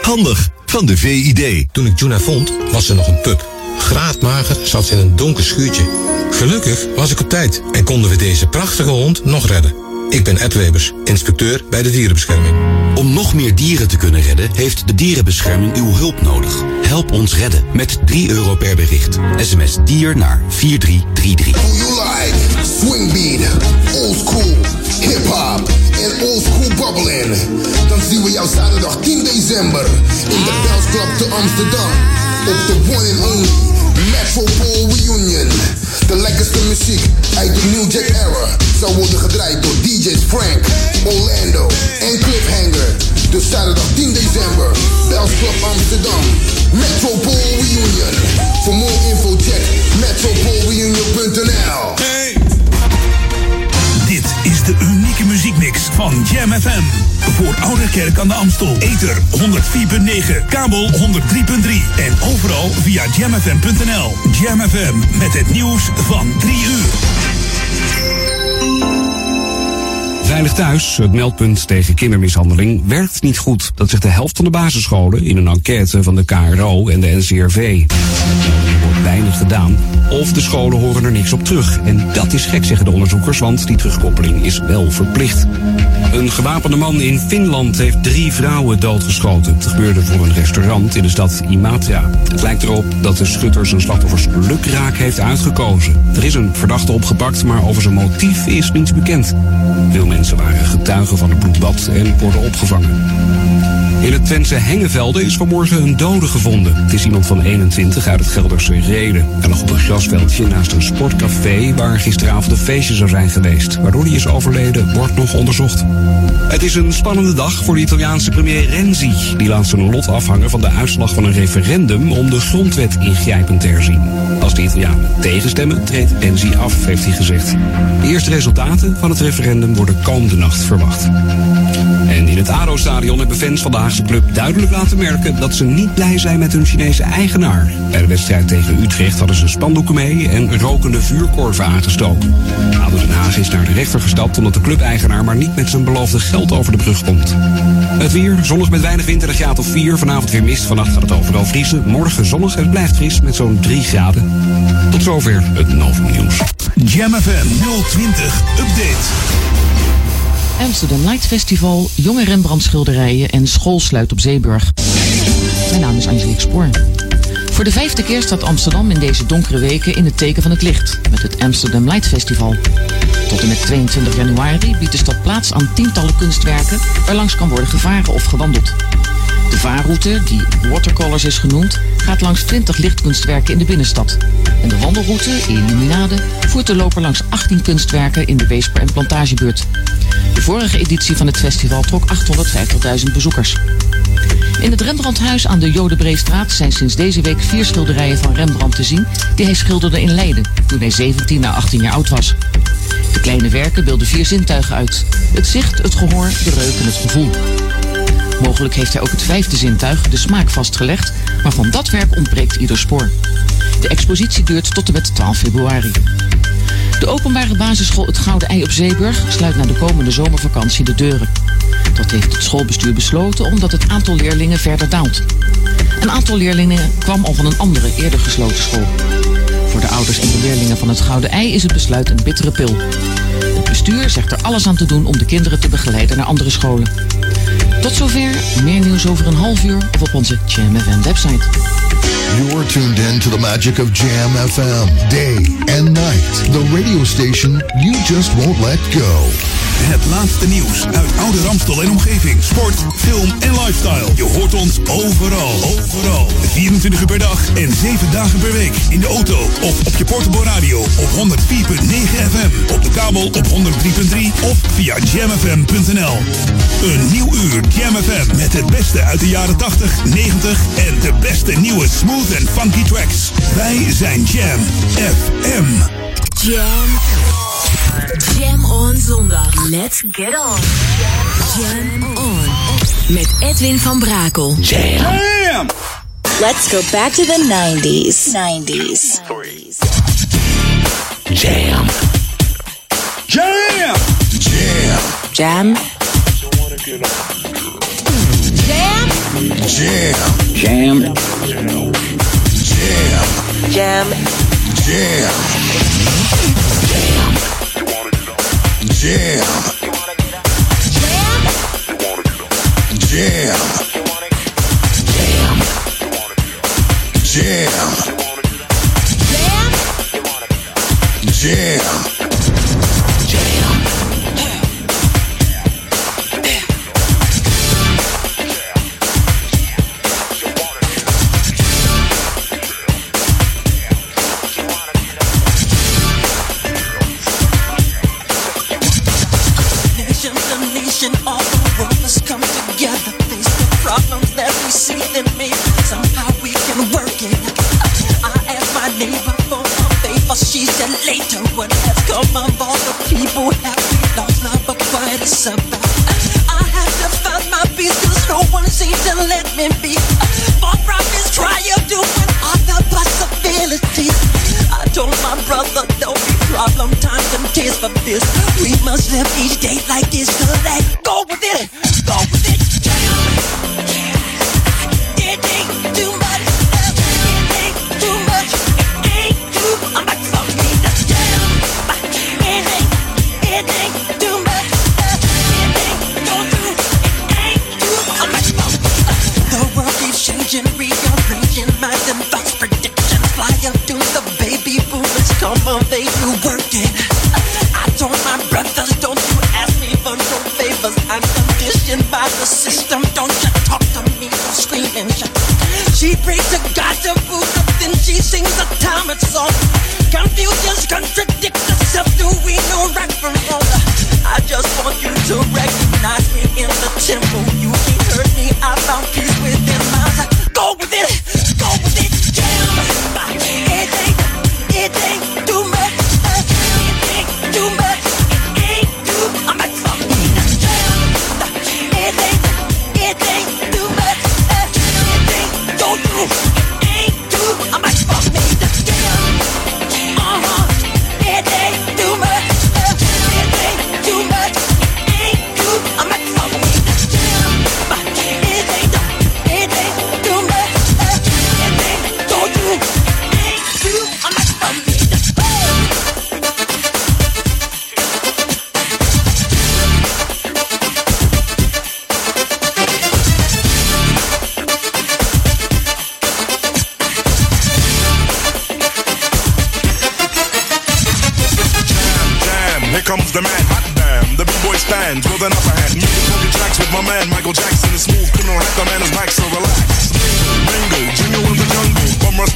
Handig van de VID. Toen ik Juna vond, was ze nog een pup. Graadmager zat ze in een donker schuurtje. Gelukkig was ik op tijd en konden we deze prachtige hond nog redden. Ik ben Ed Webers, inspecteur bij de dierenbescherming. Om nog meer dieren te kunnen redden, heeft de dierenbescherming uw hulp nodig. Help ons redden met 3 euro per bericht. SMS dier naar 4333. Do you like swing beat, old school, hip hop en old school bubbling? Dan zien we jou zaterdag 10 december in de Bells te Amsterdam. Op de one and only Metropole Reunion. De lekkerste muziek uit de New Jack Era zal worden gedraaid door DJ's Frank, Orlando en Cliffhanger. Dus zaterdag 10 december, Bells Club Amsterdam. Metropole Reunion. Voor more info check metropolereunion.nl Dit is de muziekmix van Jam FM. Voor Oude Kerk aan de Amstel. Ether 104.9, kabel 103.3 en overal via jamfm.nl. Jam FM met het nieuws van 3 uur. Veilig Thuis, het meldpunt tegen kindermishandeling, werkt niet goed. Dat zegt de helft van de basisscholen in een enquête van de KRO en de NCRV. Of de scholen horen er niks op terug. En dat is gek, zeggen de onderzoekers, want die terugkoppeling is wel verplicht. Een gewapende man in Finland heeft drie vrouwen doodgeschoten. Het gebeurde voor een restaurant in de stad Imatra. Het lijkt erop dat de schutter zijn slachtoffers lukraak heeft uitgekozen. Er is een verdachte opgepakt, maar over zijn motief is niets bekend. Veel mensen waren getuigen van het bloedbad en worden opgevangen. In het Twentse Hengevelde is vanmorgen een dode gevonden. Het is iemand van 21 uit het Gelderse Reden. Hij lag op een grasveldje naast een sportcafé waar gisteravond een feestje zou zijn geweest. Waardoor hij is overleden, wordt nog onderzocht. Het is een spannende dag voor de Italiaanse premier Renzi. Die laat zijn lot afhangen van de uitslag van een referendum om de grondwet ingrijpend te herzien. Als de Italianen tegenstemmen, treedt Renzi af, heeft hij gezegd. De eerste resultaten van het referendum worden komende nacht verwacht. En in het ADO-stadion hebben fans van de Haagse club duidelijk laten merken dat ze niet blij zijn met hun Chinese eigenaar. Bij de wedstrijd tegen Utrecht hadden ze spandoeken mee en rokende vuurkorven aangestoken. ADO Den Haag is naar de rechter gestapt omdat de clubeigenaar maar niet met zijn beloofde geld over de brug komt. Het weer, zonnig met weinig wind en een graad of 4. Vanavond weer mist, vannacht gaat het overal vriezen. Morgen zonnig en het blijft fris met zo'n 3 graden. Tot zover het Novo Nieuws. Jam FM 020 Update. Amsterdam Light Festival, jonge Rembrandt schilderijen en school sluit op Zeeburg. Mijn naam is Angelique Spoor. Voor de vijfde keer staat Amsterdam in deze donkere weken in het teken van het licht met het Amsterdam Light Festival. Tot en met 22 januari biedt de stad plaats aan tientallen kunstwerken waar langs kan worden gevaren of gewandeld. De vaarroute, die Watercolors is genoemd, gaat langs 20 lichtkunstwerken in de binnenstad. En de wandelroute, Illuminade, voert de loper langs 18 kunstwerken in de Weesper- en Plantagebuurt. De vorige editie van het festival trok 850.000 bezoekers. In het Rembrandthuis aan de Jodenbreestraat zijn sinds deze week vier schilderijen van Rembrandt te zien die hij schilderde in Leiden toen hij 17 à 18 jaar oud was. De kleine werken beelden vier zintuigen uit: het zicht, het gehoor, de reuk en het gevoel. Mogelijk heeft hij ook het vijfde zintuig, de smaak, vastgelegd, maar van dat werk ontbreekt ieder spoor. De expositie duurt tot en met 12 februari. De openbare basisschool Het Gouden Ei op Zeeburg sluit na de komende zomervakantie de deuren. Dat heeft het schoolbestuur besloten omdat het aantal leerlingen verder daalt. Een aantal leerlingen kwam al van een andere, eerder gesloten school. Voor de ouders en de leerlingen van het Gouden Ei is het besluit een bittere pil. Het bestuur zegt er alles aan te doen om de kinderen te begeleiden naar andere scholen. Tot zover, meer nieuws over een half uur of op onze Jam FM website. You're tuned in to the magic of Jam FM, day and night. The radio station you just won't let go. Het laatste nieuws uit oude Ramstel en omgeving. Sport, film en lifestyle. Je hoort ons overal. Overal. 24 uur per dag en 7 dagen per week. In de auto of op je portable radio op 104.9 FM. Op de kabel op 103.3 of via jamfm.nl. Een nieuw uur Jam FM met het beste uit de jaren 80, 90 en de beste nieuwe smooth en funky tracks. Wij zijn Jam FM. Jam. Jam on zondag. Let's get on. Jam on. Met Edwin van Brakel. Jam. Let's go back to the 90s. 90s. Jam. Jam! Jam. Jam. Jam. Jam. Jam. Jam. Jam. Jam. Jam. Jam. Jam. Jam. Nation to let me be. Far from trial, doing all the possibilities. I told my brother, don't be problem times and tears for this. We must live each day like it's the last.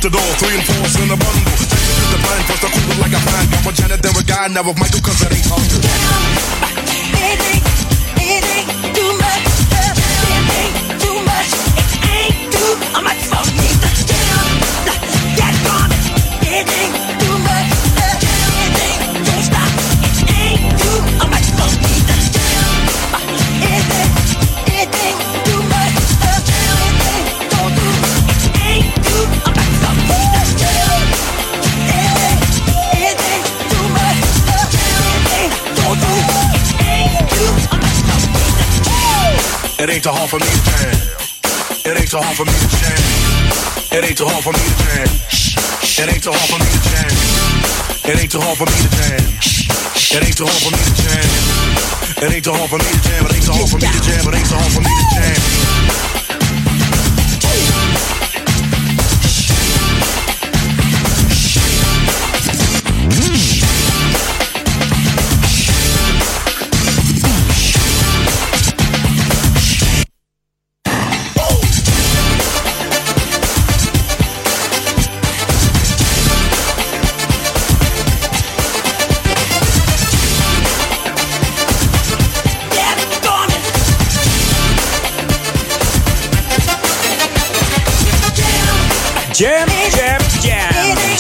The door, three and four's in a bundle. Take it to the plan, first I cool it like a fan. With Janet, then with Guy, with Michael, cause that ain't hard. It ain't too hard for me to jam. It ain't too hard for me to jam. It ain't too hard for me to jam. It ain't too hard for me to jam. It ain't too hard for me to jam. It ain't too hard for me to jam. It ain't too hard for me to jam. It ain't too hard for me to jam. It ain't too hard for me to jam.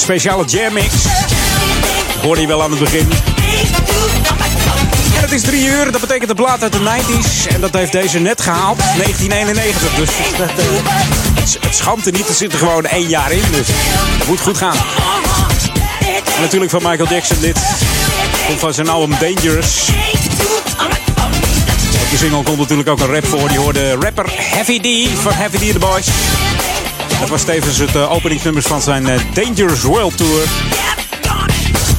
Speciale jam mix. Hoorde je wel aan het begin. En het is drie uur, dat betekent de plaat uit de 90s. En dat heeft deze net gehaald, 1991. Dus het, er niet, er zit er gewoon één jaar in. Dus het moet goed gaan. Natuurlijk van Michael Jackson dit. Komt van zijn album Dangerous. Op de single komt natuurlijk ook een rap voor. Die hoorde rapper Heavy D van Heavy D The Boys. Dat was tevens het uh, openingsnummer van zijn uh, Dangerous World Tour.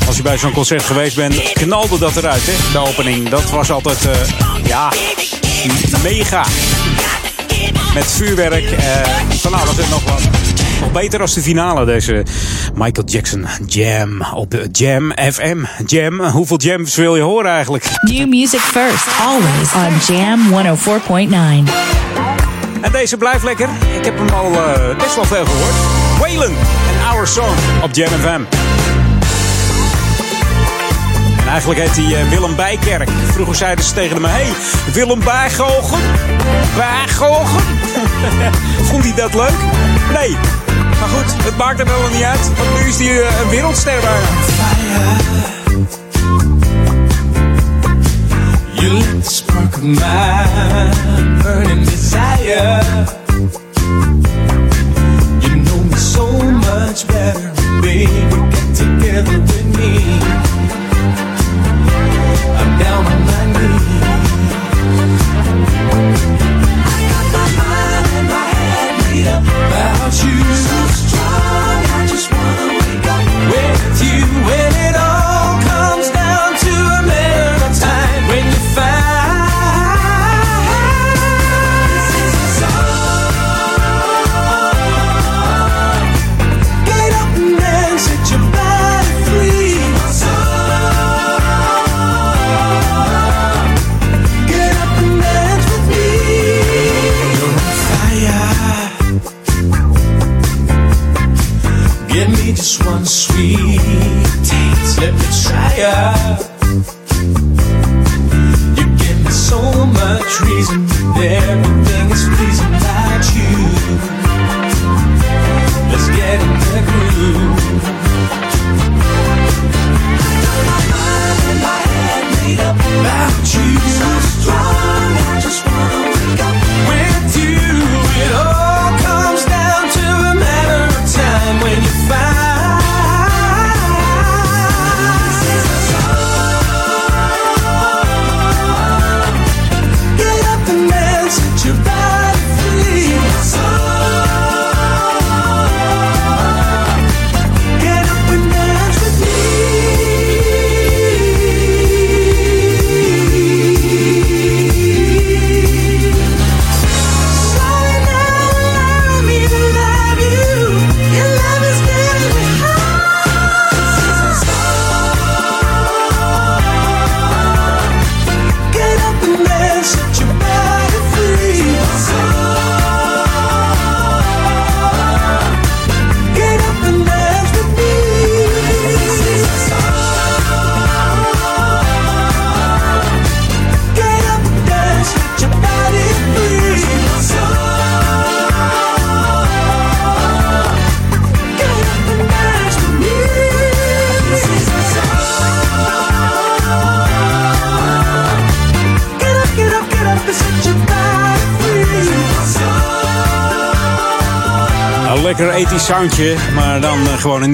Als je bij zo'n concert geweest bent, knalde dat eruit, hè? De opening. Dat was altijd, uh, ja, mega. Met vuurwerk, van alles en nog wat. Nog beter als de finale, deze Michael Jackson Jam op Jam FM. Jam, hoeveel jams wil je horen eigenlijk? New music first, always on Jam 104.9. En deze blijft lekker. Ik heb hem al uh, best wel veel gehoord. Waylon en Our Song op Jam FM. En eigenlijk heet hij uh, Willem Bijkerk. Vroeger zeiden ze tegen hem: Hey, Willem Bijgogen? Bijgogen? Vond hij dat leuk? Nee. Maar goed, het maakt er wel niet uit. Want nu is hij uh, een wereldster bijna. You my burning desire. You know me so much better, baby. Get together with me. I'm down on my knees. I got my mind and my head made up about you. So strong, I just wanna wake up with you when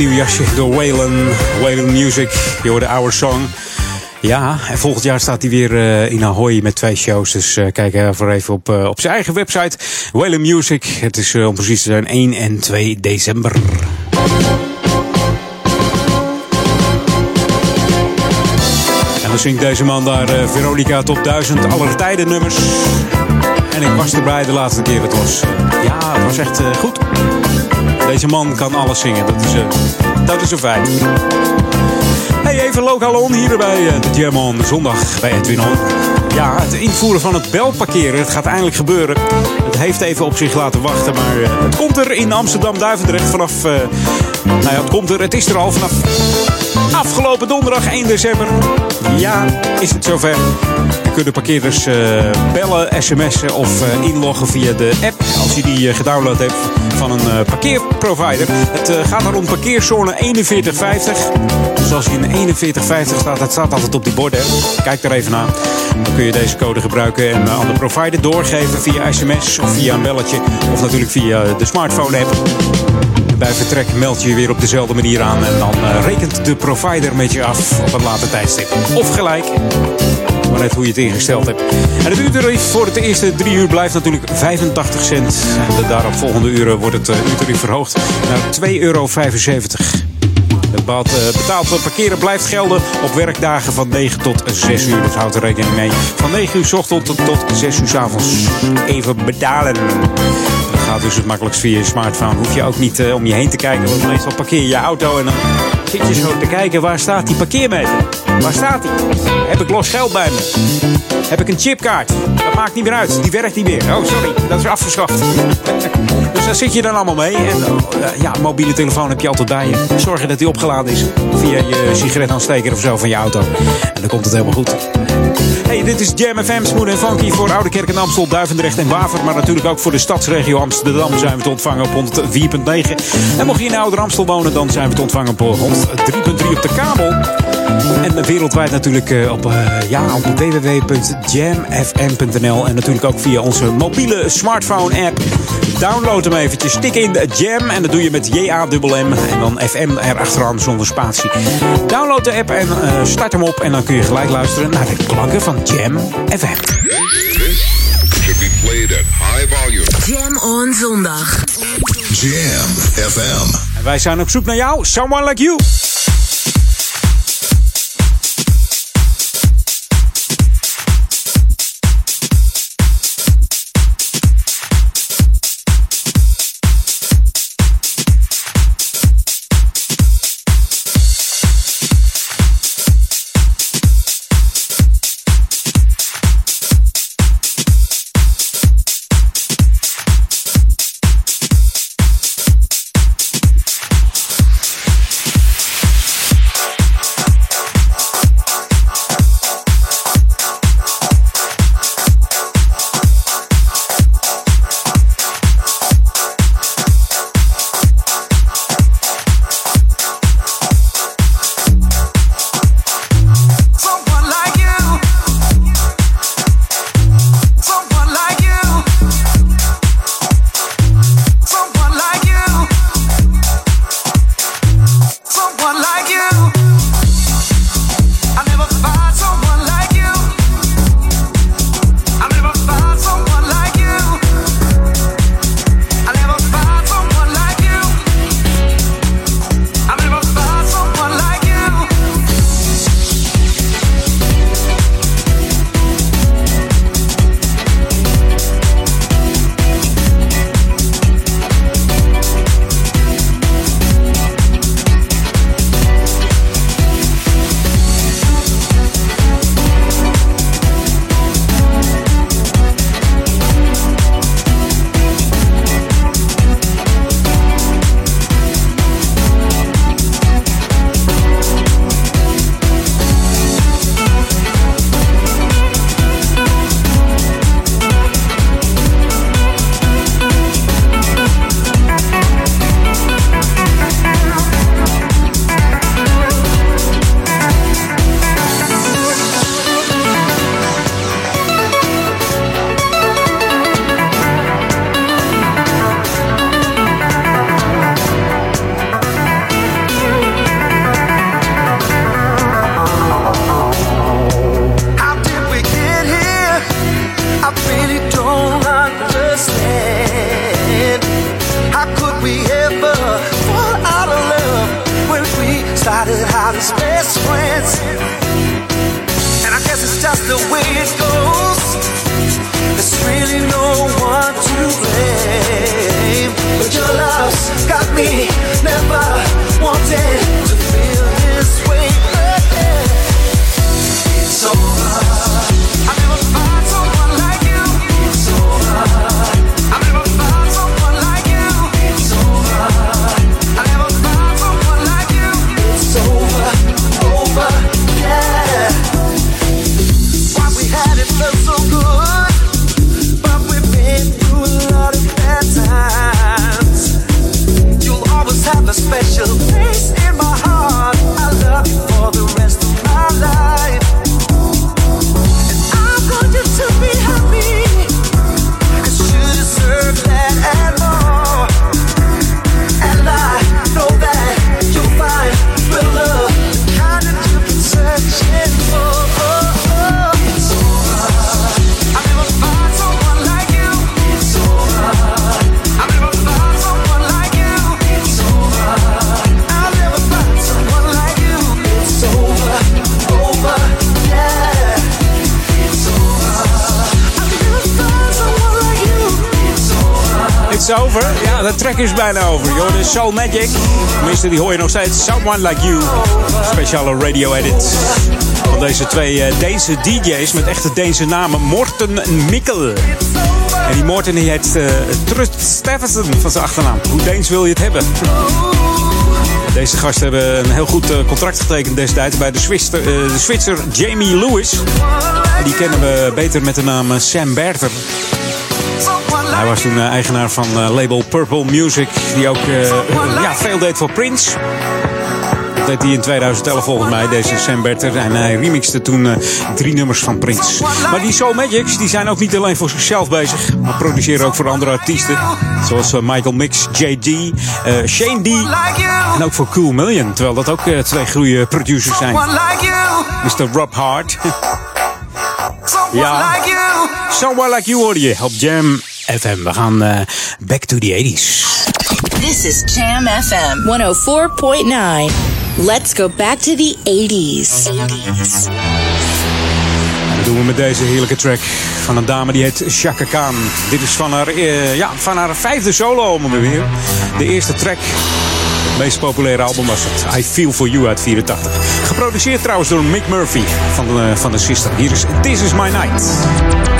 nieuw jasje door Waylon. Waylon Music, je hoorde Our Song. Ja, en volgend jaar staat hij weer uh, in Ahoy met twee shows. Dus uh, kijk even even op, op zijn eigen website. Waylon Music. Het is om precies te zijn 1 en 2 december. En dan zingt deze man daar Veronica Top 1000 aller tijden nummers. En ik was erbij de laatste keer. Het was, ja, het was echt goed. Deze man kan alles zingen. Dat is, uh, dat is zo fijn. Hey, even lokaal on hier bij uh, de on zondag bij Edwin On. Ja, het invoeren van het belparkeren, het gaat eindelijk gebeuren. Het heeft even op zich laten wachten, maar uh, het komt er in Amsterdam-Duivendrecht vanaf... nou ja, het komt er, het is er al vanaf afgelopen donderdag 1 december. Ja, is het zover. Je kunt de parkeerders bellen, sms'en of inloggen via de app. Als je die uh, gedownload hebt van een parkeerprovider. Het gaat er om parkeerzone 4150. Dus als je in 4150 staat, dat staat altijd op die borden. Kijk daar even naar. Dan kun je deze code gebruiken en aan de provider doorgeven via sms of via een belletje. Of natuurlijk via de smartphone app. bij vertrek meld je je weer op dezelfde manier aan. En dan eh, rekent de provider met je af op een later tijdstip. Of gelijk. Maar net hoe je het ingesteld hebt. En het uurtarief voor het eerste drie uur blijft natuurlijk 85 cent. En de daaropvolgende uren wordt het uh, uurtarief verhoogd naar 2,75 euro. Het betaald parkeren blijft gelden op werkdagen van 9 tot 6 uur. Dus houd er rekening mee. Van 9 uur s ochtend tot, tot 6 uur s avonds. Even betalen. Dat gaat dus het makkelijkst via je smartphone. Hoef je ook niet uh, om je heen te kijken. Want meestal parkeer je je auto en dan zit je zo te kijken. Waar staat die parkeermeter? Waar staat die? Heb ik los geld bij me? Heb ik een chipkaart? Dat maakt niet meer uit. Die werkt niet meer. Oh, sorry. Dat is afgeschaft. dus daar zit je dan allemaal mee. En uh, ja, mobiele telefoon heb je altijd bij je. Zorg dat die opgeladen is. Via je sigaretaansteker of zo van je auto. En dan komt het helemaal goed. Hey, dit is Jam FM, Smooth en Funky voor Oude Kerk en Amstel, Duivendrecht en Waver. Maar natuurlijk ook voor de stadsregio Amsterdam zijn we te ontvangen op 104.9. En mocht je in Oude Amstel wonen, dan zijn we te ontvangen op 103.3 op de kabel. En wereldwijd natuurlijk op, uh, ja, op www.jamfm.nl. En natuurlijk ook via onze mobiele smartphone app. Download hem eventjes. Tik in Jam en dat doe je met J-A-M-M. En dan FM erachteraan zonder spatie. Download de app en start hem op. En dan kun je gelijk luisteren naar de klanken van Jam FM. should be played at high volume. Jam on zondag. Jam FM. En wij zijn op zoek naar jou. Someone like you. Track is bijna over. Joh, Soul Magic. Tenminste, die hoor je nog steeds. Someone Like You. Speciale radio edit. Van deze twee uh, Deense DJ's met echte Deense namen. Morten Mikkel. En die Morten die heet uh, Trust Steffensen van zijn achternaam. Hoe Deens wil je het hebben? Deze gasten hebben een heel goed contract getekend destijds bij de Zwitser, de Jamie Lewis. Die kennen we beter met de naam Sam Berter. Hij was toen eigenaar van label Purple Music, die ook ja, veel deed voor Prince. Dat deed hij in 2011 volgens mij, deze Sam Berter. En hij remixte toen drie nummers van Prince. Maar die Soul Magics die zijn ook niet alleen voor zichzelf bezig, maar produceren ook voor andere artiesten. Zoals Michael Mix, JD, uh, Shane D. En ook voor Cool Million. Terwijl dat ook twee goede producers zijn. Mr. Rob Hart. ja, Someone Like You hoor je op Jam FM. We gaan uh, back to the 80s. This is Jam FM 104.9. Let's go back to the 80s. 80s. Dat doen we met deze heerlijke track van een dame die heet Chaka Khan. Dit is van haar, uh, ja, van haar vijfde solo-album weer. De eerste track. Het meest populaire album was het I Feel For You uit 84. Geproduceerd trouwens door Mick Murphy van de, van de Sister. Hier is This Is My Night.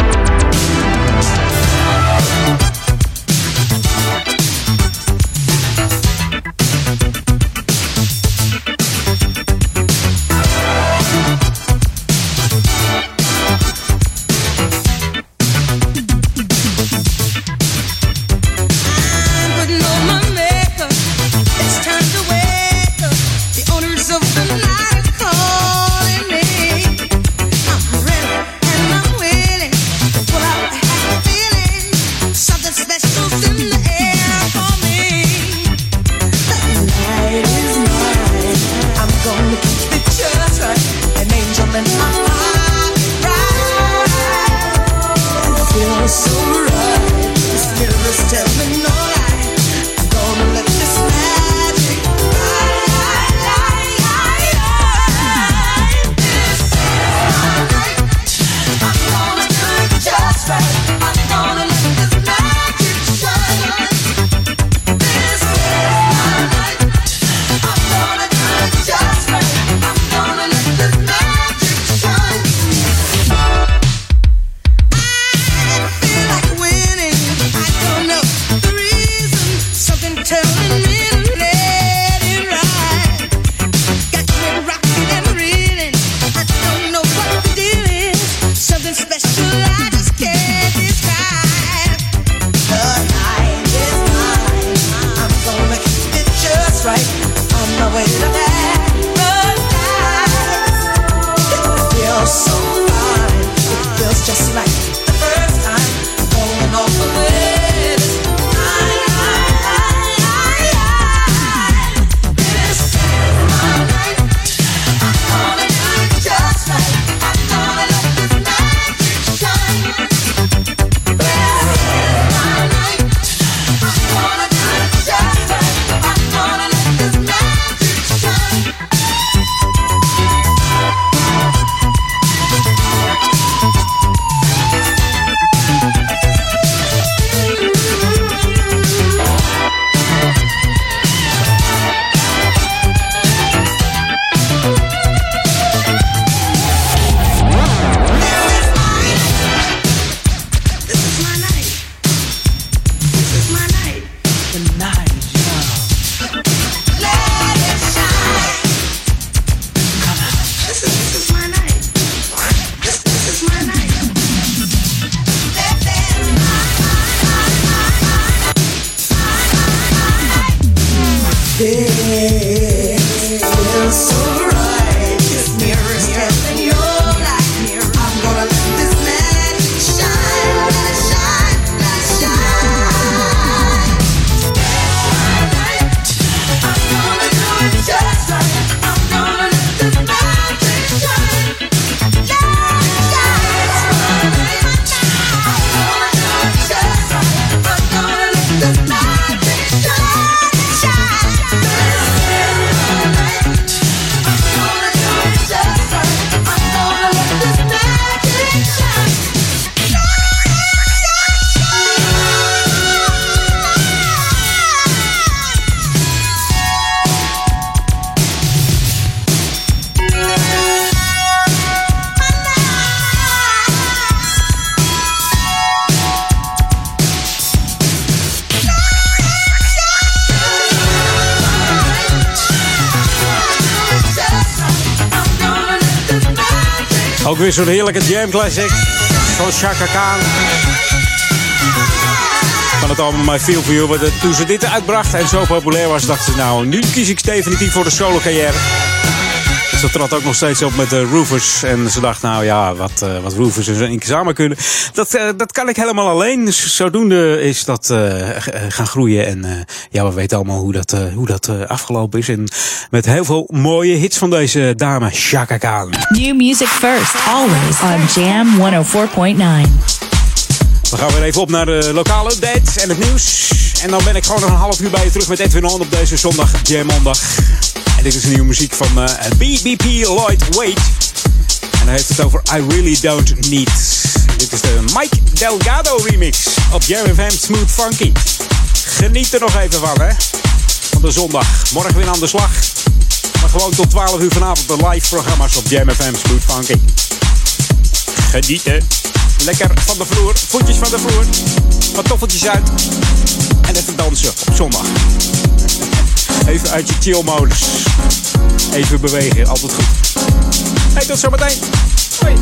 Zo'n heerlijke jam classic van Chaka Khan. Van het album My Feel For You. Toen ze dit uitbracht en zo populair was, dachten ze nou, nu kies ik definitief voor de solo carrière. Ze trad ook nog steeds op met de Roofers. En ze dacht, nou ja, wat, eh, wat Roofers en zo in samen kunnen. Dat, eh, dat kan ik helemaal alleen. Dus zodoende is dat eh, eh, gaan groeien. En eh, ja, we weten allemaal hoe dat, eh, hoe dat eh, afgelopen is. En met heel veel mooie hits van deze dame, Chaka Khan. New music first, always on Jam 104.9. We gaan weer even op naar de lokale update en het nieuws. En dan ben ik gewoon nog een half uur bij je terug met Edwin On op deze zondag, Jam Mondag. Dit is nieuwe muziek van eh, BBP Lloyd Wade. En hij heeft het over I Really Don't Need. Dit is de Mike Delgado remix op Jam FM Smooth Funky. Geniet er nog even van, hè. Van de zondag. Morgen weer aan de slag. Maar gewoon tot 12 uur vanavond de live programma's op Jam FM Smooth Funky. Genieten. Lekker van de vloer. Voetjes van de vloer. Wat toffeltjes uit. En even dansen op zondag. Even uit je chill-modus. Even bewegen. Altijd goed. Hey, tot zometeen. Hoi.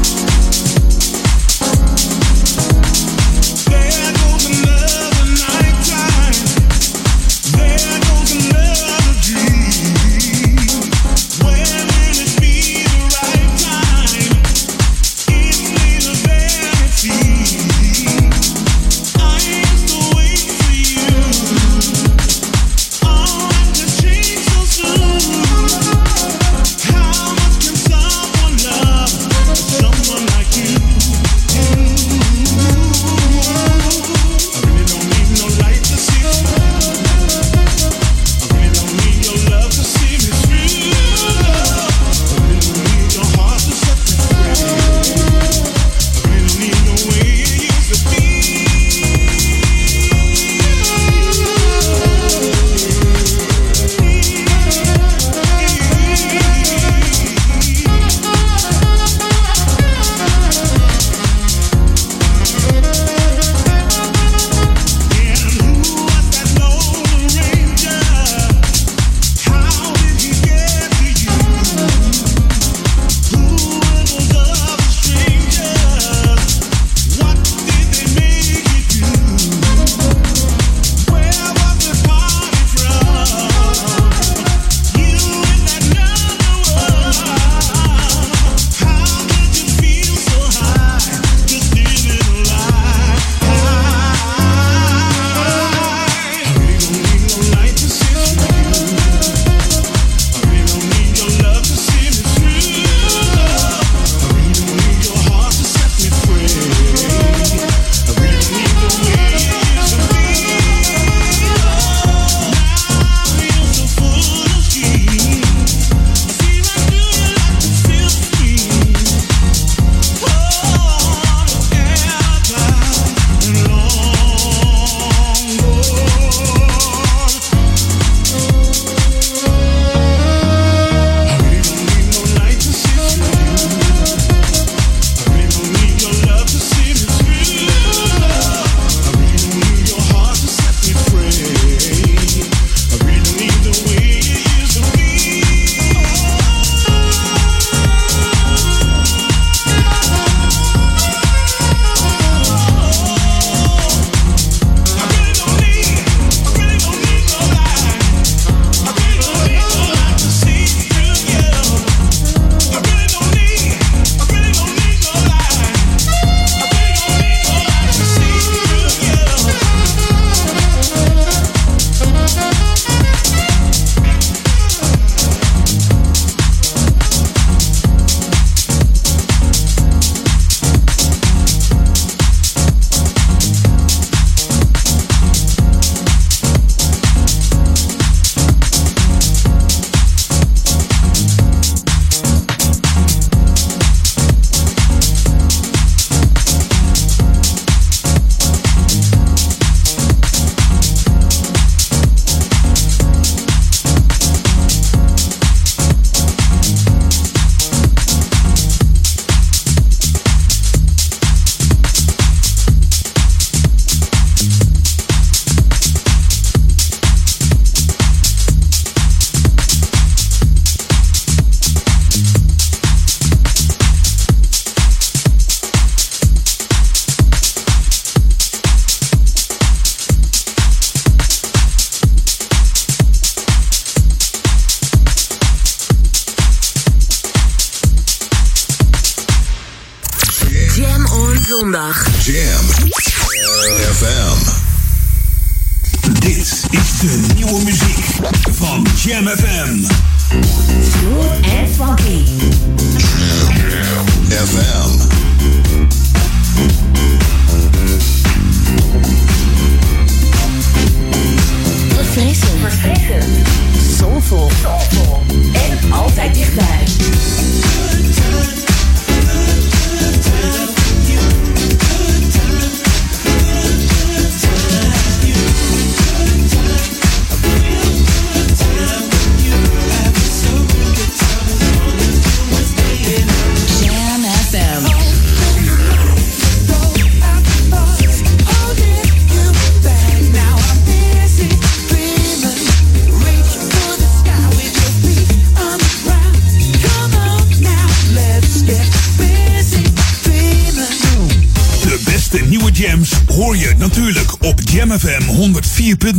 De nieuwe jams hoor je natuurlijk op Jam FM 104.9.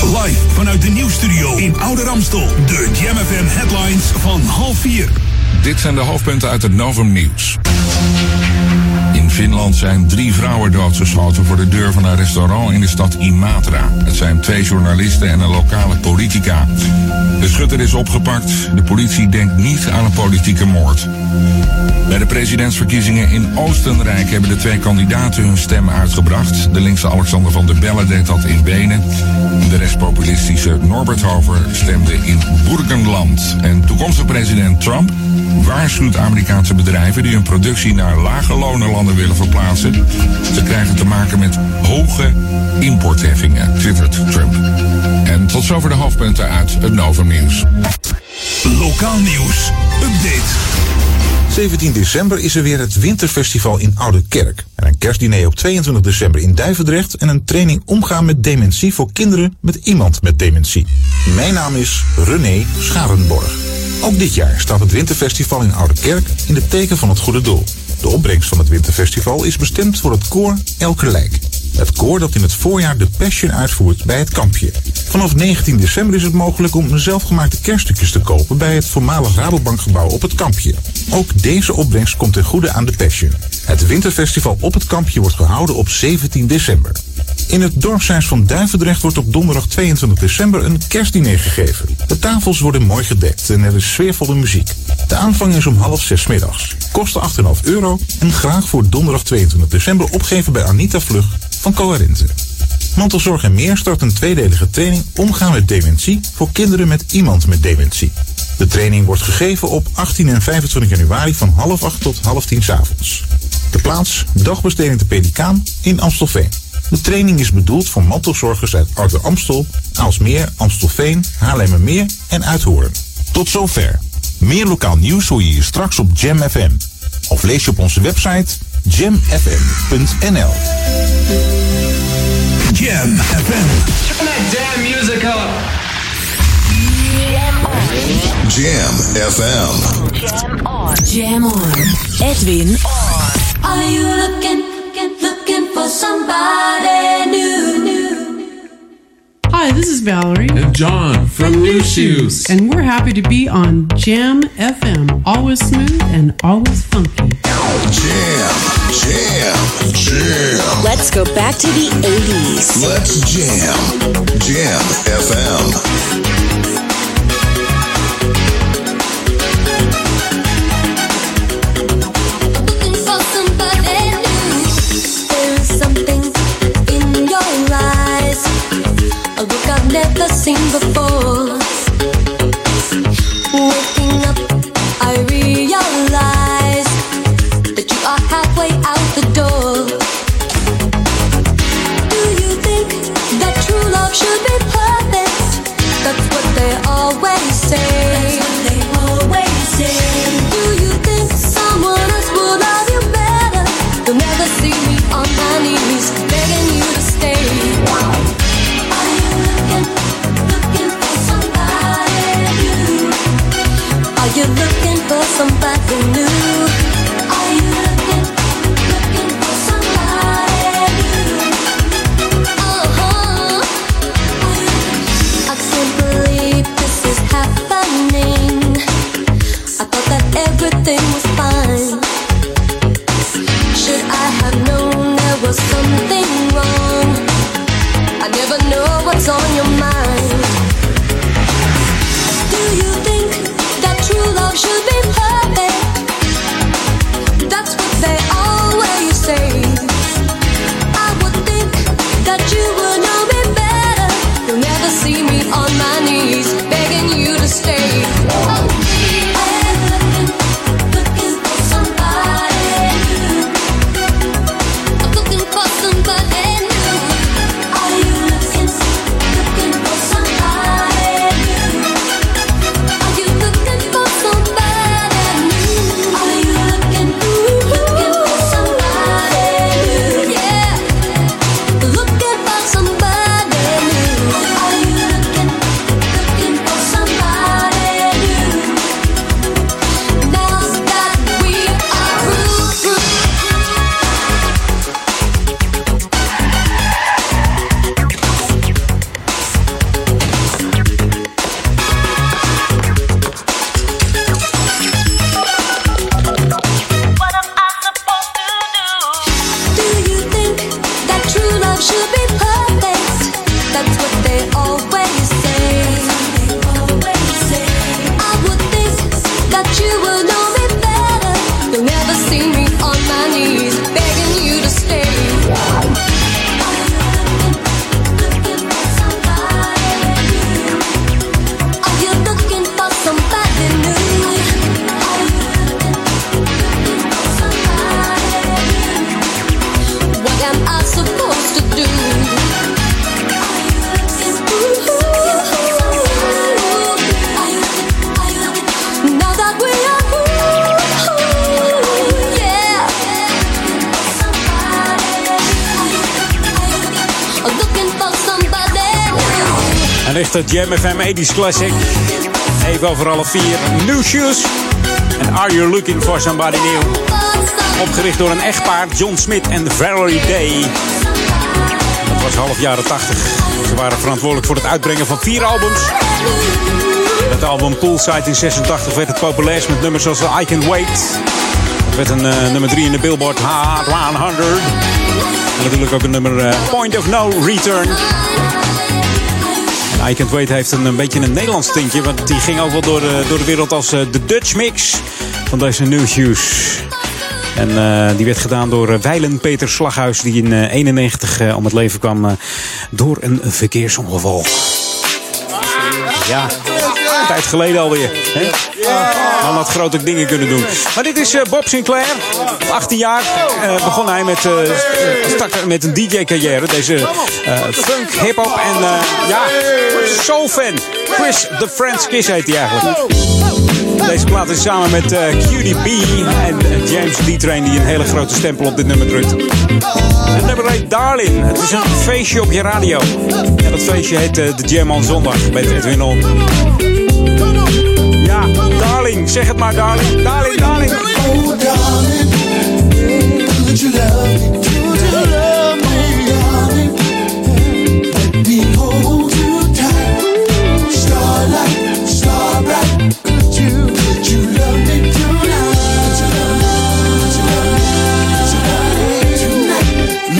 Live vanuit de nieuwstudio in Oude Ramstel. De Jam FM headlines van half vier. Dit zijn de hoofdpunten uit het Novum Nieuws. In Finland zijn drie vrouwen doodgeschoten voor de deur van een restaurant in de stad Imatra. Het zijn twee journalisten en een lokale politica. De schutter is opgepakt. De politie denkt niet aan een politieke moord. Bij de presidentsverkiezingen in Oostenrijk hebben de twee kandidaten hun stem uitgebracht. De linkse Alexander van der Bellen deed dat in Wenen. De rechtspopulistische Norbert Hover stemde in Burgenland. En toekomstige president Trump waarschuwt Amerikaanse bedrijven die hun productie naar lage lonenlanden willen verplaatsen. Ze krijgen te maken met hoge importheffingen, twittert Trump. En tot zover de hoofdpunten uit het Novum Nieuws. Lokaal nieuws. Update. 17 december is er weer het Winterfestival in Oude Kerk. En een kerstdiner op 22 december in Duivendrecht. En een training omgaan met dementie voor kinderen met iemand met dementie. Mijn naam is René Scharenborg. Ook dit jaar staat het Winterfestival in Oude Kerk in het teken van het goede doel. De opbrengst van het Winterfestival is bestemd voor het koor Elke Lijk. Het koor dat in het voorjaar de Passion uitvoert bij het kampje. Vanaf 19 december is het mogelijk om zelfgemaakte kerststukjes te kopen bij het voormalig Rabobankgebouw op het kampje. Ook deze opbrengst komt ten goede aan de Passion. Het winterfestival op het kampje wordt gehouden op 17 december. In het dorpshuis van Duivendrecht wordt op donderdag 22 december een kerstdiner gegeven. De tafels worden mooi gedekt en er is sfeervolle muziek. De aanvang is om half zes middags. Kosten 8,5 euro en graag voor donderdag 22 december opgeven bij Anita Vlug van Coherente. Mantelzorg en meer start een tweedelige training omgaan met dementie voor kinderen met iemand met dementie. De training wordt gegeven op 18 en 25 januari van half acht tot half tien 's avonds. De plaats dagbesteding de Pelikaan in Amstelveen. De training is bedoeld voor mantelzorgers uit Ouder Amstel, Aalsmeer, Amstelveen, Haarlemmermeer en Uithoorn. Tot zover. Meer lokaal nieuws hoor je hier straks op Jam FM. Of lees je op onze website jamfm.nl. Jam FM. Turn that damn music up. Jam FM. Jam on. Jam on. Edwin on. Are you looking, looking for somebody new? Hi, this is Valerie. And John from New Shoes. And we're happy to be on Jam FM. Always smooth and always funky. Jam, jam, jam. Let's go back to the 80s. Let's jam. Jam FM. Never seen before. summer. Jam FM 80s classic. Even over alle vier. New Shoes. En Are You Looking For Somebody New? Opgericht door een echtpaar, John Smith en Valerie Day. Dat was half jaren 80. Ze waren verantwoordelijk voor het uitbrengen van vier albums. Het album Poolside in 86 werd het populairst met nummers zoals I Can Wait. Het werd een eh, nummer 3 in de Billboard Hot 100. En natuurlijk ook een nummer eh, Point of No Return. I Can't Wait heeft een, een beetje een Nederlands tintje. Want die ging ook wel door de, door de wereld als eh, de Dutch mix van deze New Shoes. En eh, die werd gedaan door Weilen Peter Slaghuis, die in 1991 om het leven kwam eh, door een verkeersongeval. Ja, tijd geleden alweer. Hè? Man had grote dingen kunnen doen. Maar dit is eh, Bob Sinclair. Op 18 jaar eh, begon hij met, eh, stak met een DJ-carrière. Deze funk, hip-hop en ja, soul-fan. Chris the French Kiss heet hij eigenlijk. Deze plaat is samen met eh Cutie B en James D-Train die een hele grote stempel op dit nummer drukt. Het nummer heet Darling. Het is een feestje op je radio. En dat feestje heet de Jam on Zondag met Edwin On. Darling. Zeg het maar, Darling. Darling, Darling. Tonight? Tonight?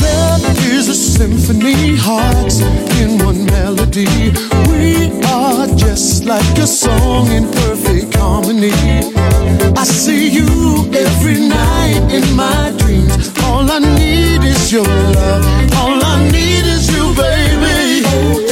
Love is a symphony, hearts in one melody. We are just like a song in perfect harmony. I see you every night in my dreams. All I need is your love. All I need is you, baby.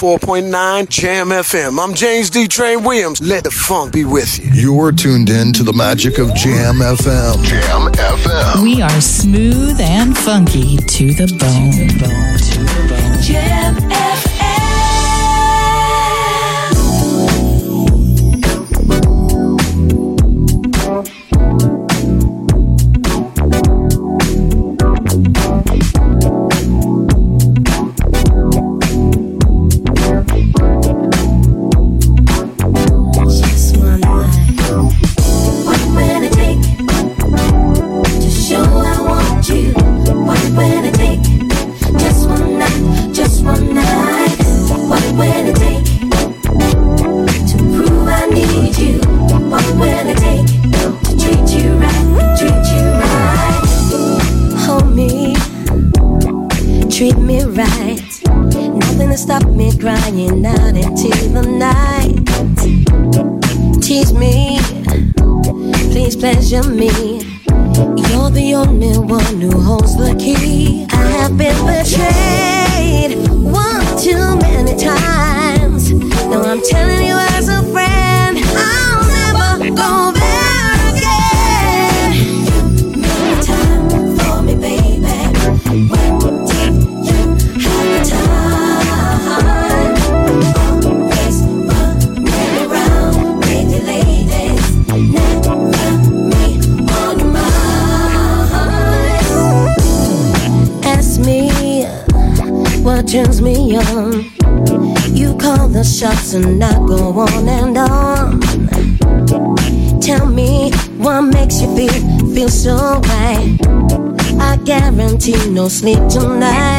104.9 Jam FM. I'm James D. Train Williams. Let the funk be with you. You're tuned in to the magic of Jam FM. Jam FM. We are smooth and funky to the bone. To the bone. To the bone. no sleep tonight.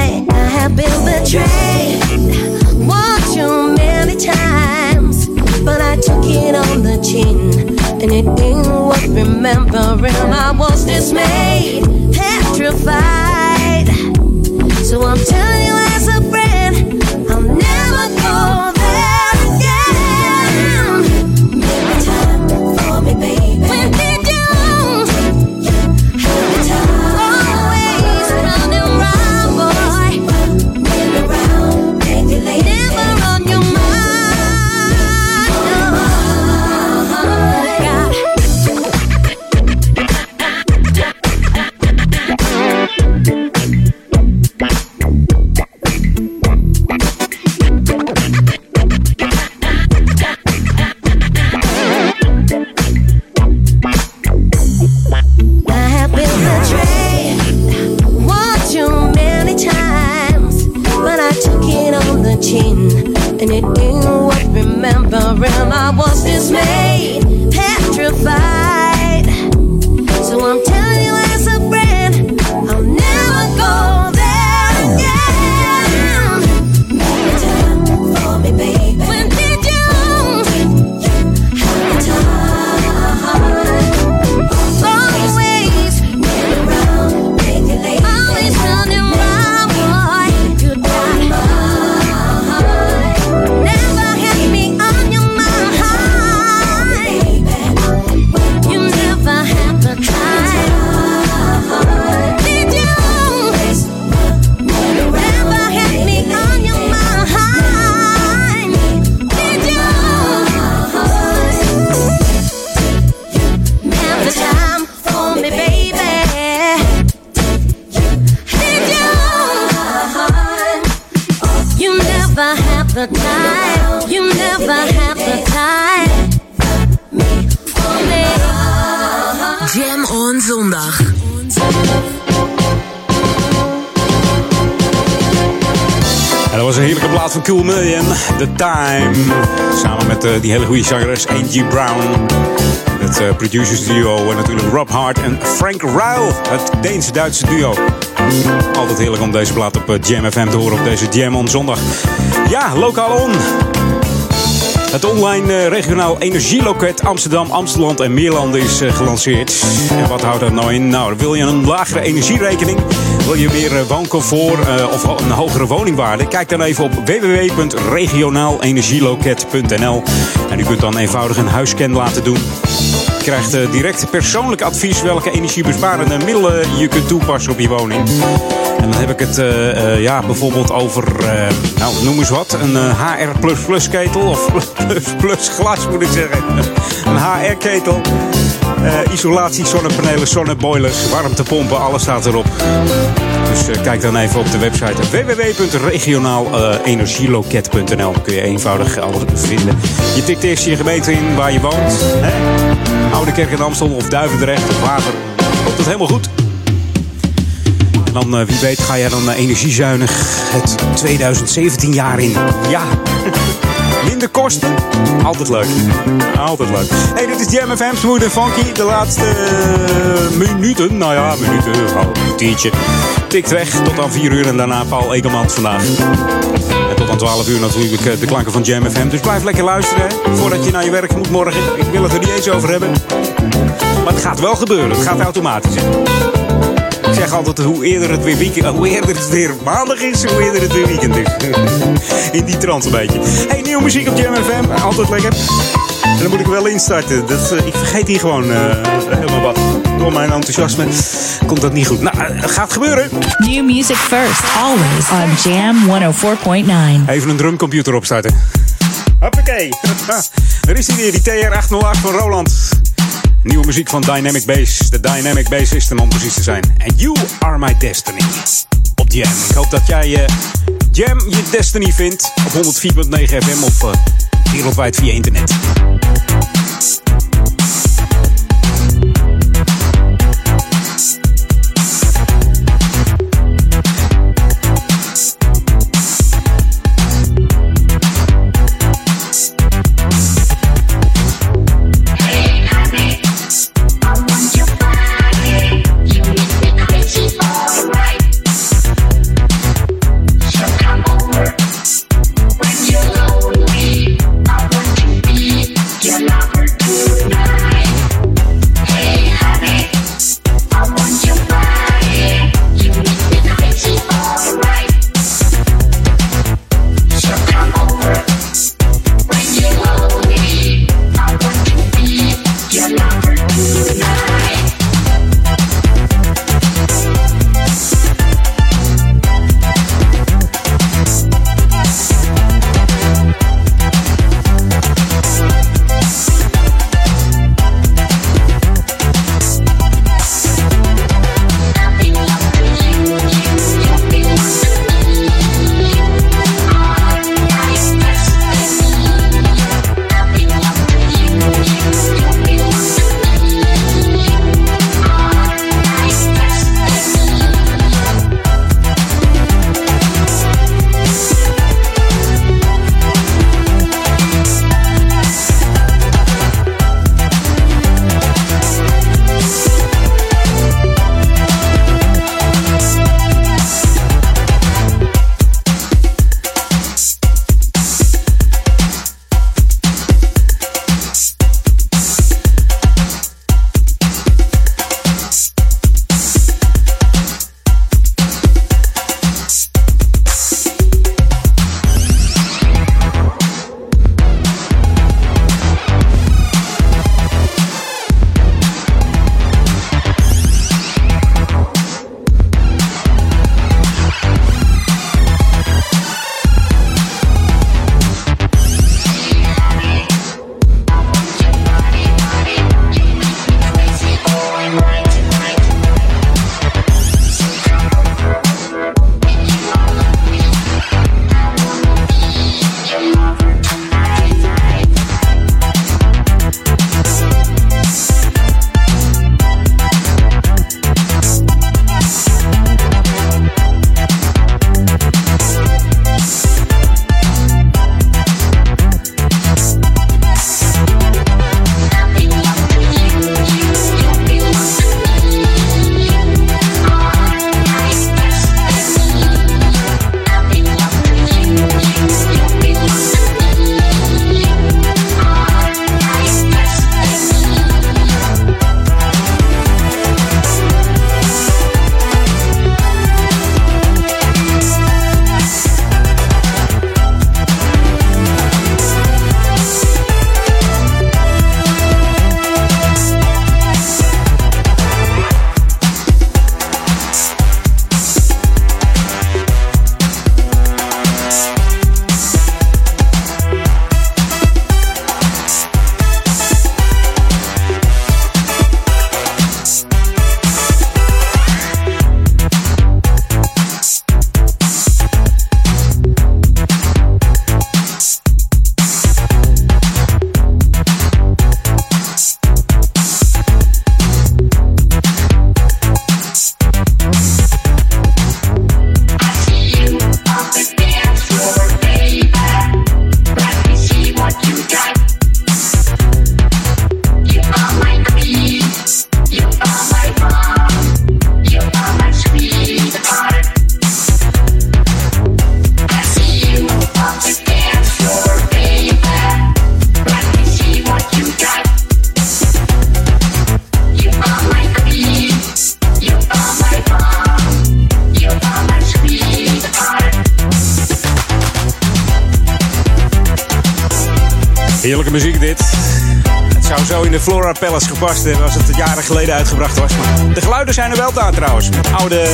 Eh, hele goede zangeres Angie Brown. Het eh, producers duo en natuurlijk Rob Hart en Frank Ruil. Het Deense-Duitse duo. Altijd heerlijk om deze plaat op eh, Jam FM te horen op deze Jam on zondag. Ja, lokaal on. Het online eh, regionaal energieloket Amsterdam, Amsterdam en Meerlanden is eh, gelanceerd. En wat houdt dat nou in? Nou, wil je een lagere energierekening? Wil je meer eh, wooncomfort eh, of een hogere woningwaarde? Kijk dan even op www.regionaalenergieloket.nl En u kunt dan eenvoudig een huisscan laten doen. Je krijgt eh, direct persoonlijk advies welke energiebesparende middelen je kunt toepassen op je woning. En dan heb ik het eh, eh, ja, bijvoorbeeld over, nou noem eens wat, een HR ketel of plus plus glas moet ik zeggen. Een HR ketel. Isolatie, zonnepanelen, zonneboilers, warmtepompen, alles staat erop. Dus eh, kijk dan even op de website www.regionaalenergieloket.nl. Dan kun je eenvoudig alles vinden. Je tikt eerst je gemeente in waar je woont. Hè? Oude Kerk in Amstel of Duivendrecht of Water. Komt het helemaal goed. En dan, eh, wie weet, ga jij dan eh, energiezuinig het 2017 jaar in. Ja. Minder kosten. Altijd leuk. Altijd leuk. Hey, dit is Jam FM, Smooth Funky. De laatste eh, minuten, nou ja, minuten, oh, een kwartiertje. Tikt weg tot aan 4 uur en daarna Paul Egelmans vandaag. En tot aan 12 uur natuurlijk eh, de klanken van Jam FM. Dus blijf lekker luisteren voordat je naar je werk moet morgen. Ik wil het er niet eens over hebben. Maar het gaat wel gebeuren. Het gaat automatisch. Ik zeg altijd, hoe eerder het weer, weekend, hoe eerder het weer maandag is, hoe eerder het weer weekend is. In die trant een beetje. Hey, nieuwe muziek op Jam FM. Altijd lekker. En dan moet ik wel instarten. Dat, eh, ik vergeet hier gewoon eh, helemaal wat. Door mijn enthousiasme komt dat niet goed. Nou, eh, gaat gebeuren. New music first, always on Jam 104.9. Even een drumcomputer opstarten. Hoppakee. Daar is hij weer, die TR-808 van Roland. Nieuwe muziek van Dynamic Bass. De Dynamic Bass System om precies te zijn. And You Are My Destiny. Op Jam. Ik hoop dat jij eh, Jam je Destiny vindt. Op 104.9 FM of eh, wereldwijd via internet. Hebben als het jaren geleden uitgebracht was. Maar de geluiden zijn er wel daar trouwens. Oude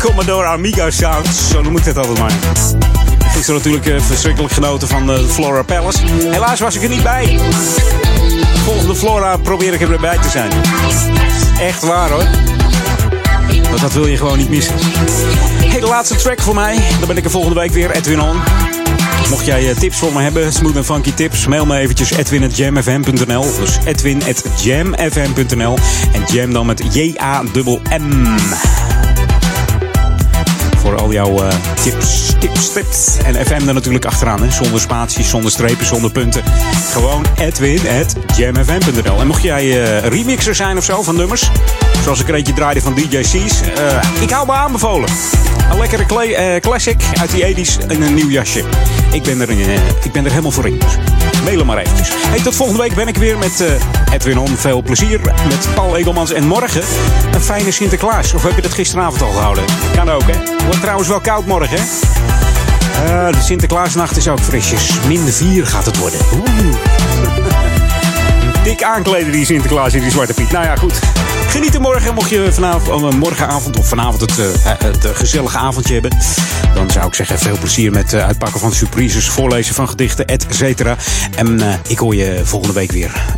Commodore Amiga sounds, zo noem ik het altijd maar. Gisteren natuurlijk eh, verschrikkelijk genoten van de Flora Palace. Helaas was ik er niet bij. Volgende Flora probeer ik erbij te zijn. Echt waar hoor. Want dat wil je gewoon niet missen. Hey, de laatste track voor mij. Dan ben ik er volgende week weer, Edwin On. Mocht jij eh, tips voor me hebben, smooth en funky tips, mail me eventjes edwin.jamfm.nl. Dus edwin.jamfm.nl. En jam dan met J-A-M-M. Voor al jouw uh, tips, tips, tips. En FM er natuurlijk achteraan, hè? zonder spaties, zonder strepen, zonder punten. Gewoon edwin.jamfm.nl. En mocht jij uh, remixer zijn of zo van nummers, zoals ik er eentje draaide van DJ C's, ik hou me aanbevolen. Een lekkere clay, classic uit die 80s in een nieuw jasje. Ik ben er, ik ben er helemaal voor in. Dus hem maar eventjes. Tot volgende week ben ik weer met Edwin On. Veel plezier met Paul Egelmans. En morgen een fijne Sinterklaas. Of heb je dat gisteravond al gehouden? Kan ook, hè? Wordt trouwens wel koud morgen, hè? Uh, de Sinterklaasnacht is ook frisjes. Min 4 gaat het worden. Oeh. Dik aankleden die Sinterklaas in die Zwarte Piet. Nou ja, goed. Geniet er morgen. Mocht je vanavond, morgenavond of vanavond het, het gezellige avondje hebben. Dan zou ik zeggen, veel plezier met uh, uitpakken van surprises, voorlezen van gedichten, et cetera. En uh, ik hoor je volgende week weer.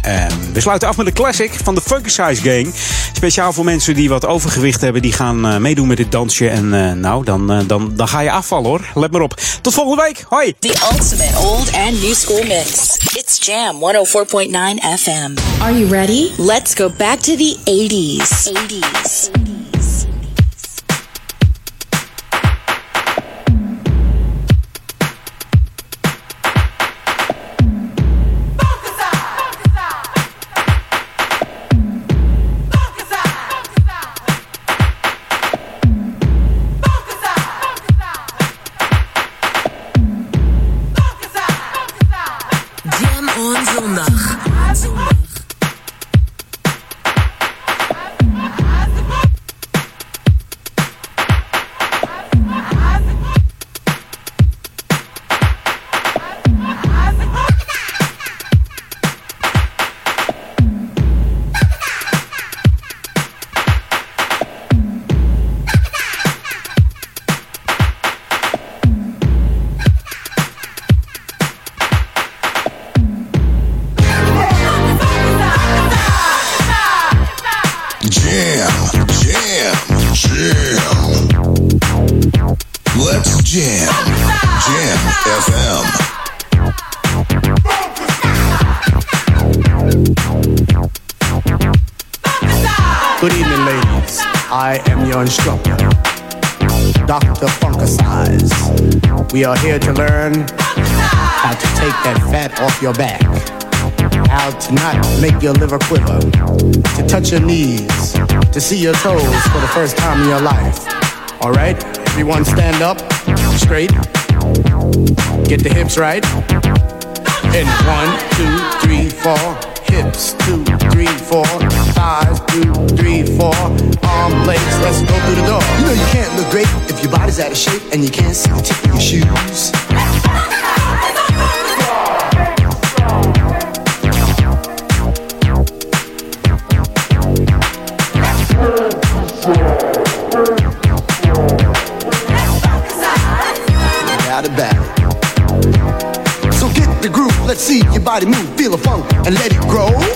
we sluiten af met een classic van de Funky Size Gang. Speciaal voor mensen die wat overgewicht hebben. Die gaan meedoen met dit dansje. En nou, dan, dan, dan ga je afvallen hoor. Let maar op. Tot volgende week. Hoi. The ultimate old and new school mix. It's Jam 104.9 FM. Are you ready? Let's go back to the 80s. 80s. We are here to learn how to take that fat off your back, how to not make your liver quiver, to touch your knees, to see your toes for the first time in your life. All right, everyone stand up, straight, get the hips right. And one, two, three, four. Hips, two, three, four. Thighs, two, three, four. Arm, legs, let's go through the door. You know you can't look great if your body's out of shape and you can't see the tip of your shoes. Body move, feel the funk, and let it grow.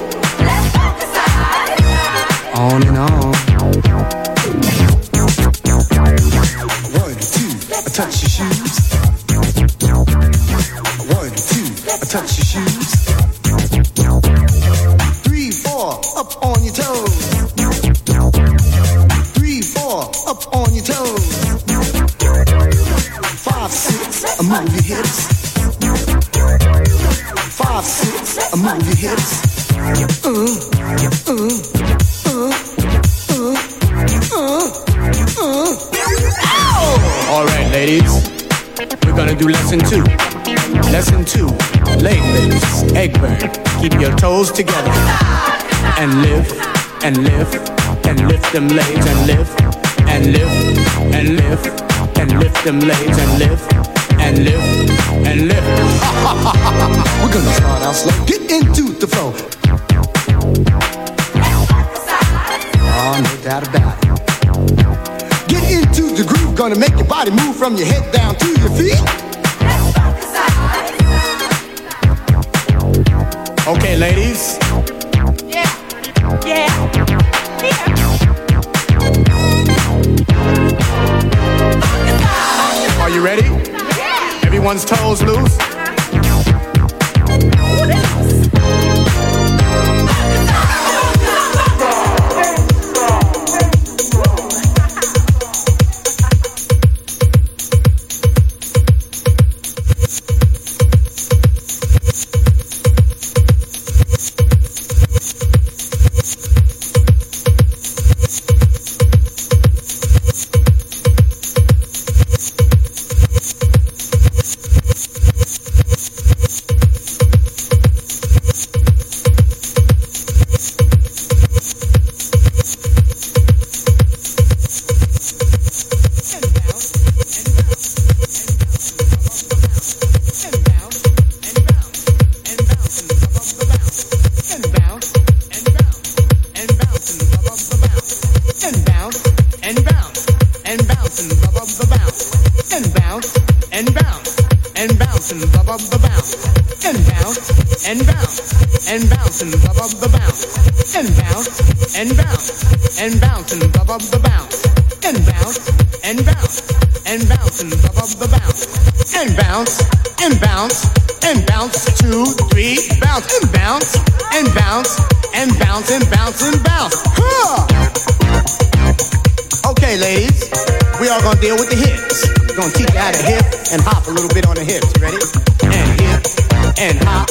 And hop a little bit on the hips. Ready? And hip and hop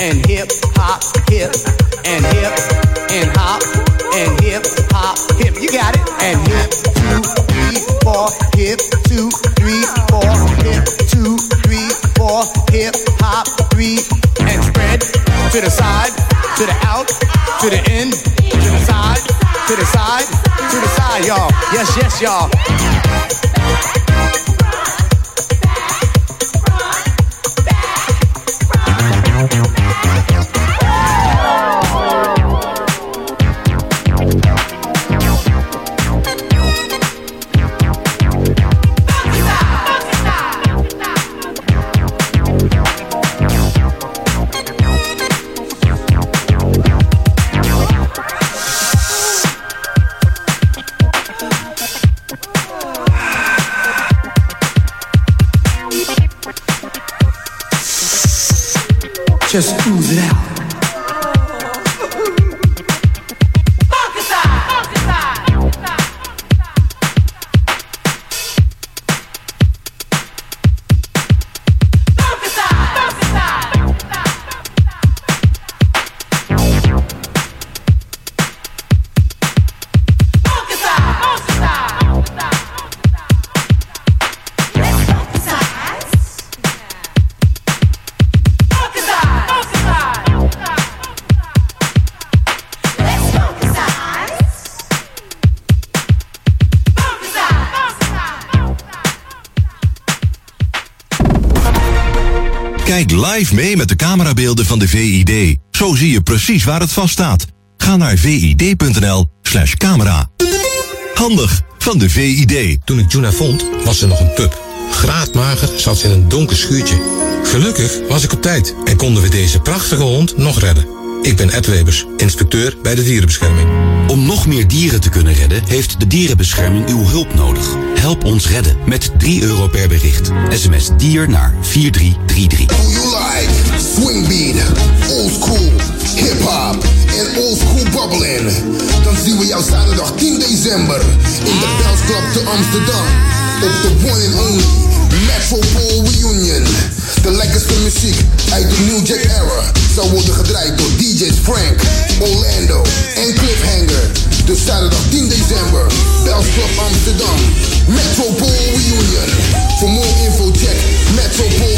and hip hop hip and hip and hop and hip hop hip. You got it. And hip two three four hip two three four hip two three four hip hop three and spread to the side to the out to the end to the side to the side to the side, y'all. Yes, yes, y'all. Van de VID. Zo zie je precies waar het vast staat. Ga naar vid.nl slash camera. Handig van de VID. Toen ik Juna vond, was ze nog een pup. Graadmager zat ze in een donker schuurtje. Gelukkig was ik op tijd en konden we deze prachtige hond nog redden. Ik ben Ed Webers, inspecteur bij de dierenbescherming. Om nog meer dieren te kunnen redden, heeft de dierenbescherming uw hulp nodig. Help ons redden met 3 euro per bericht. SMS dier naar 4333. Swing beat, old school, hip hop en old school bubbling. Dan zien we jou zaterdag 10 december in de Bells Club te Amsterdam. Op de one and only Metropole Reunion. De lekkerste muziek uit de New Jack Era zal worden gedraaid door DJ's Frank, Orlando en Cliffhanger. Dus zaterdag 10 december, Bells Club Amsterdam. Metropole Reunion. Voor more info check metropolereunion.nl.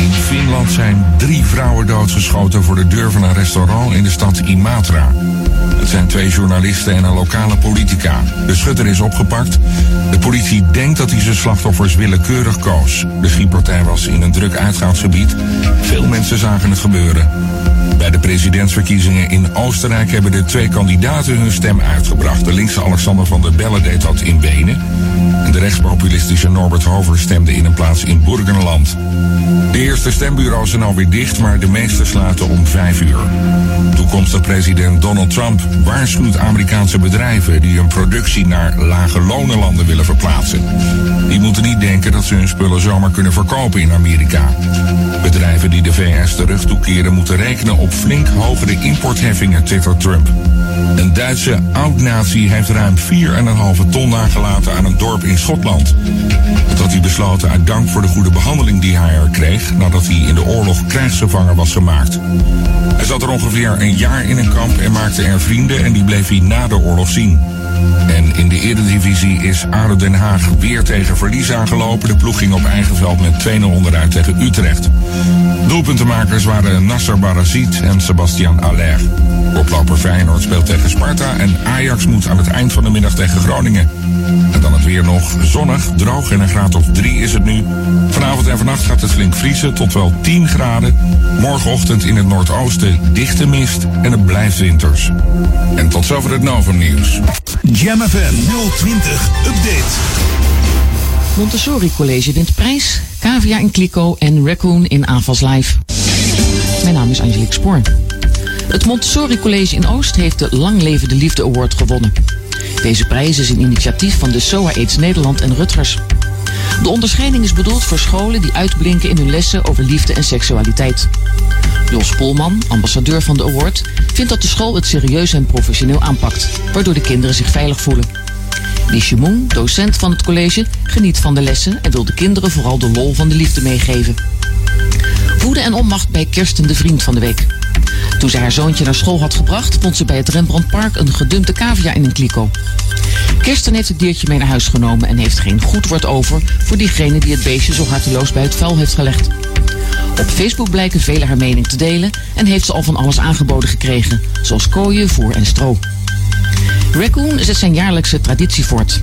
In Finland zijn drie vrouwen doodgeschoten voor de deur van een restaurant in de stad Imatra. Het zijn twee journalisten en een lokale politica. De schutter is opgepakt. De politie denkt dat hij zijn slachtoffers willekeurig koos. De schietpartij was in een druk uitgaansgebied. Veel mensen zagen het gebeuren. Bij de presidentsverkiezingen in Oostenrijk hebben de twee kandidaten hun stem uitgebracht. De linkse Alexander van der Bellen deed dat in Wenen. En de rechtspopulistische Norbert Hover stemde in een plaats in Burgenland. Eerste stembureaus zijn alweer dicht, maar de meeste sluiten om vijf uur. Toekomstig president Donald Trump waarschuwt Amerikaanse bedrijven die hun productie naar lage lonenlanden willen verplaatsen. Die moeten niet denken dat ze hun spullen zomaar kunnen verkopen in Amerika. Bedrijven die de VS terug toekeren moeten rekenen op flink hogere importheffingen, twittert Trump. Een Duitse oud-nazi heeft ruim 4,5 ton nagelaten aan een dorp in Schotland. Dat hij besloten uit dank voor de goede behandeling die hij er kreeg nadat hij in de oorlog krijgsgevangen was gemaakt. Hij zat er ongeveer een jaar in een kamp en maakte er vrienden en die bleef hij na de oorlog zien. En in de Eredivisie is ADO Den Haag weer tegen verlies aangelopen. De ploeg ging op eigen veld met 2-0 onderuit tegen Utrecht. Doelpuntenmakers waren Nasser Barazit en Sebastian Aller. Koploper Feyenoord speelt tegen Sparta en Ajax moet aan het eind van de middag tegen Groningen. En dan het weer nog zonnig, droog en een graad of 3 is het nu. Vanavond en vannacht gaat het flink vriezen tot wel 10 graden. Morgenochtend in het noordoosten dichte mist en het blijft winters. En tot zover het Novum nieuws. Jam FM 020 Update. Montessori College wint prijs. Cavia in Kliko en Raccoon in Live. Mijn naam is Angelique Spoor. Het Montessori College in Oost heeft de Lang Leven de Liefde Award gewonnen. Deze prijs is een initiatief van de SOA AIDS Nederland en Rutgers. De onderscheiding is bedoeld voor scholen die uitblinken in hun lessen over liefde en seksualiteit. Jos Polman, ambassadeur van de award, vindt dat de school het serieus en professioneel aanpakt, waardoor de kinderen zich veilig voelen. Liesje Moen, docent van het college, geniet van de lessen en wil de kinderen vooral de lol van de liefde meegeven. Woede en onmacht bij Kirsten de Vriend van de Week. Toen ze haar zoontje naar school had gebracht, vond ze bij het Rembrandtpark een gedumpte cavia in een kliko. Kirsten heeft het diertje mee naar huis genomen en heeft geen goed woord over voor diegene die het beestje zo harteloos bij het vuil heeft gelegd. Op Facebook blijken velen haar mening te delen en heeft ze al van alles aangeboden gekregen, zoals kooien, voer en stro. Raccoon zet zijn jaarlijkse traditie voort.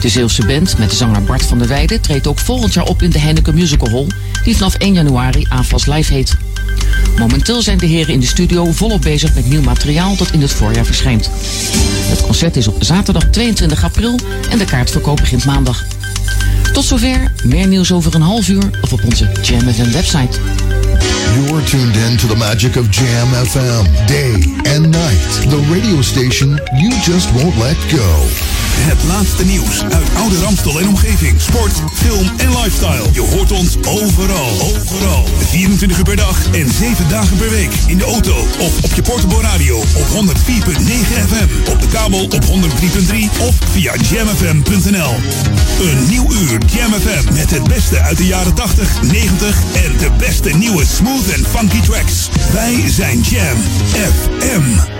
De Zeelse band met zanger Bart van der Weijden treedt ook volgend jaar op in de Heineken Musical Hall, die vanaf 1 januari AFAS Live heet. Momenteel zijn de heren in de studio volop bezig met nieuw materiaal dat in het voorjaar verschijnt. Het concert is op zaterdag 22 april en de kaartverkoop begint maandag. Tot zover, meer nieuws over een half uur of op onze Jam website. You're tuned in to the magic of Jam FM, day and night. The radio station you just won't let go. Het laatste nieuws uit oude Ramstel en omgeving. Sport, film en lifestyle. Je hoort ons overal. Overal. 24 uur per dag en 7 dagen per week. In de auto of op je portable radio op 104.9 FM. Op de kabel op 103.3 of via jamfm.nl. Een nieuw uur Jam FM met het beste uit de jaren 80, 90 en de beste nieuwe smooth en funky tracks. Wij zijn Jam FM.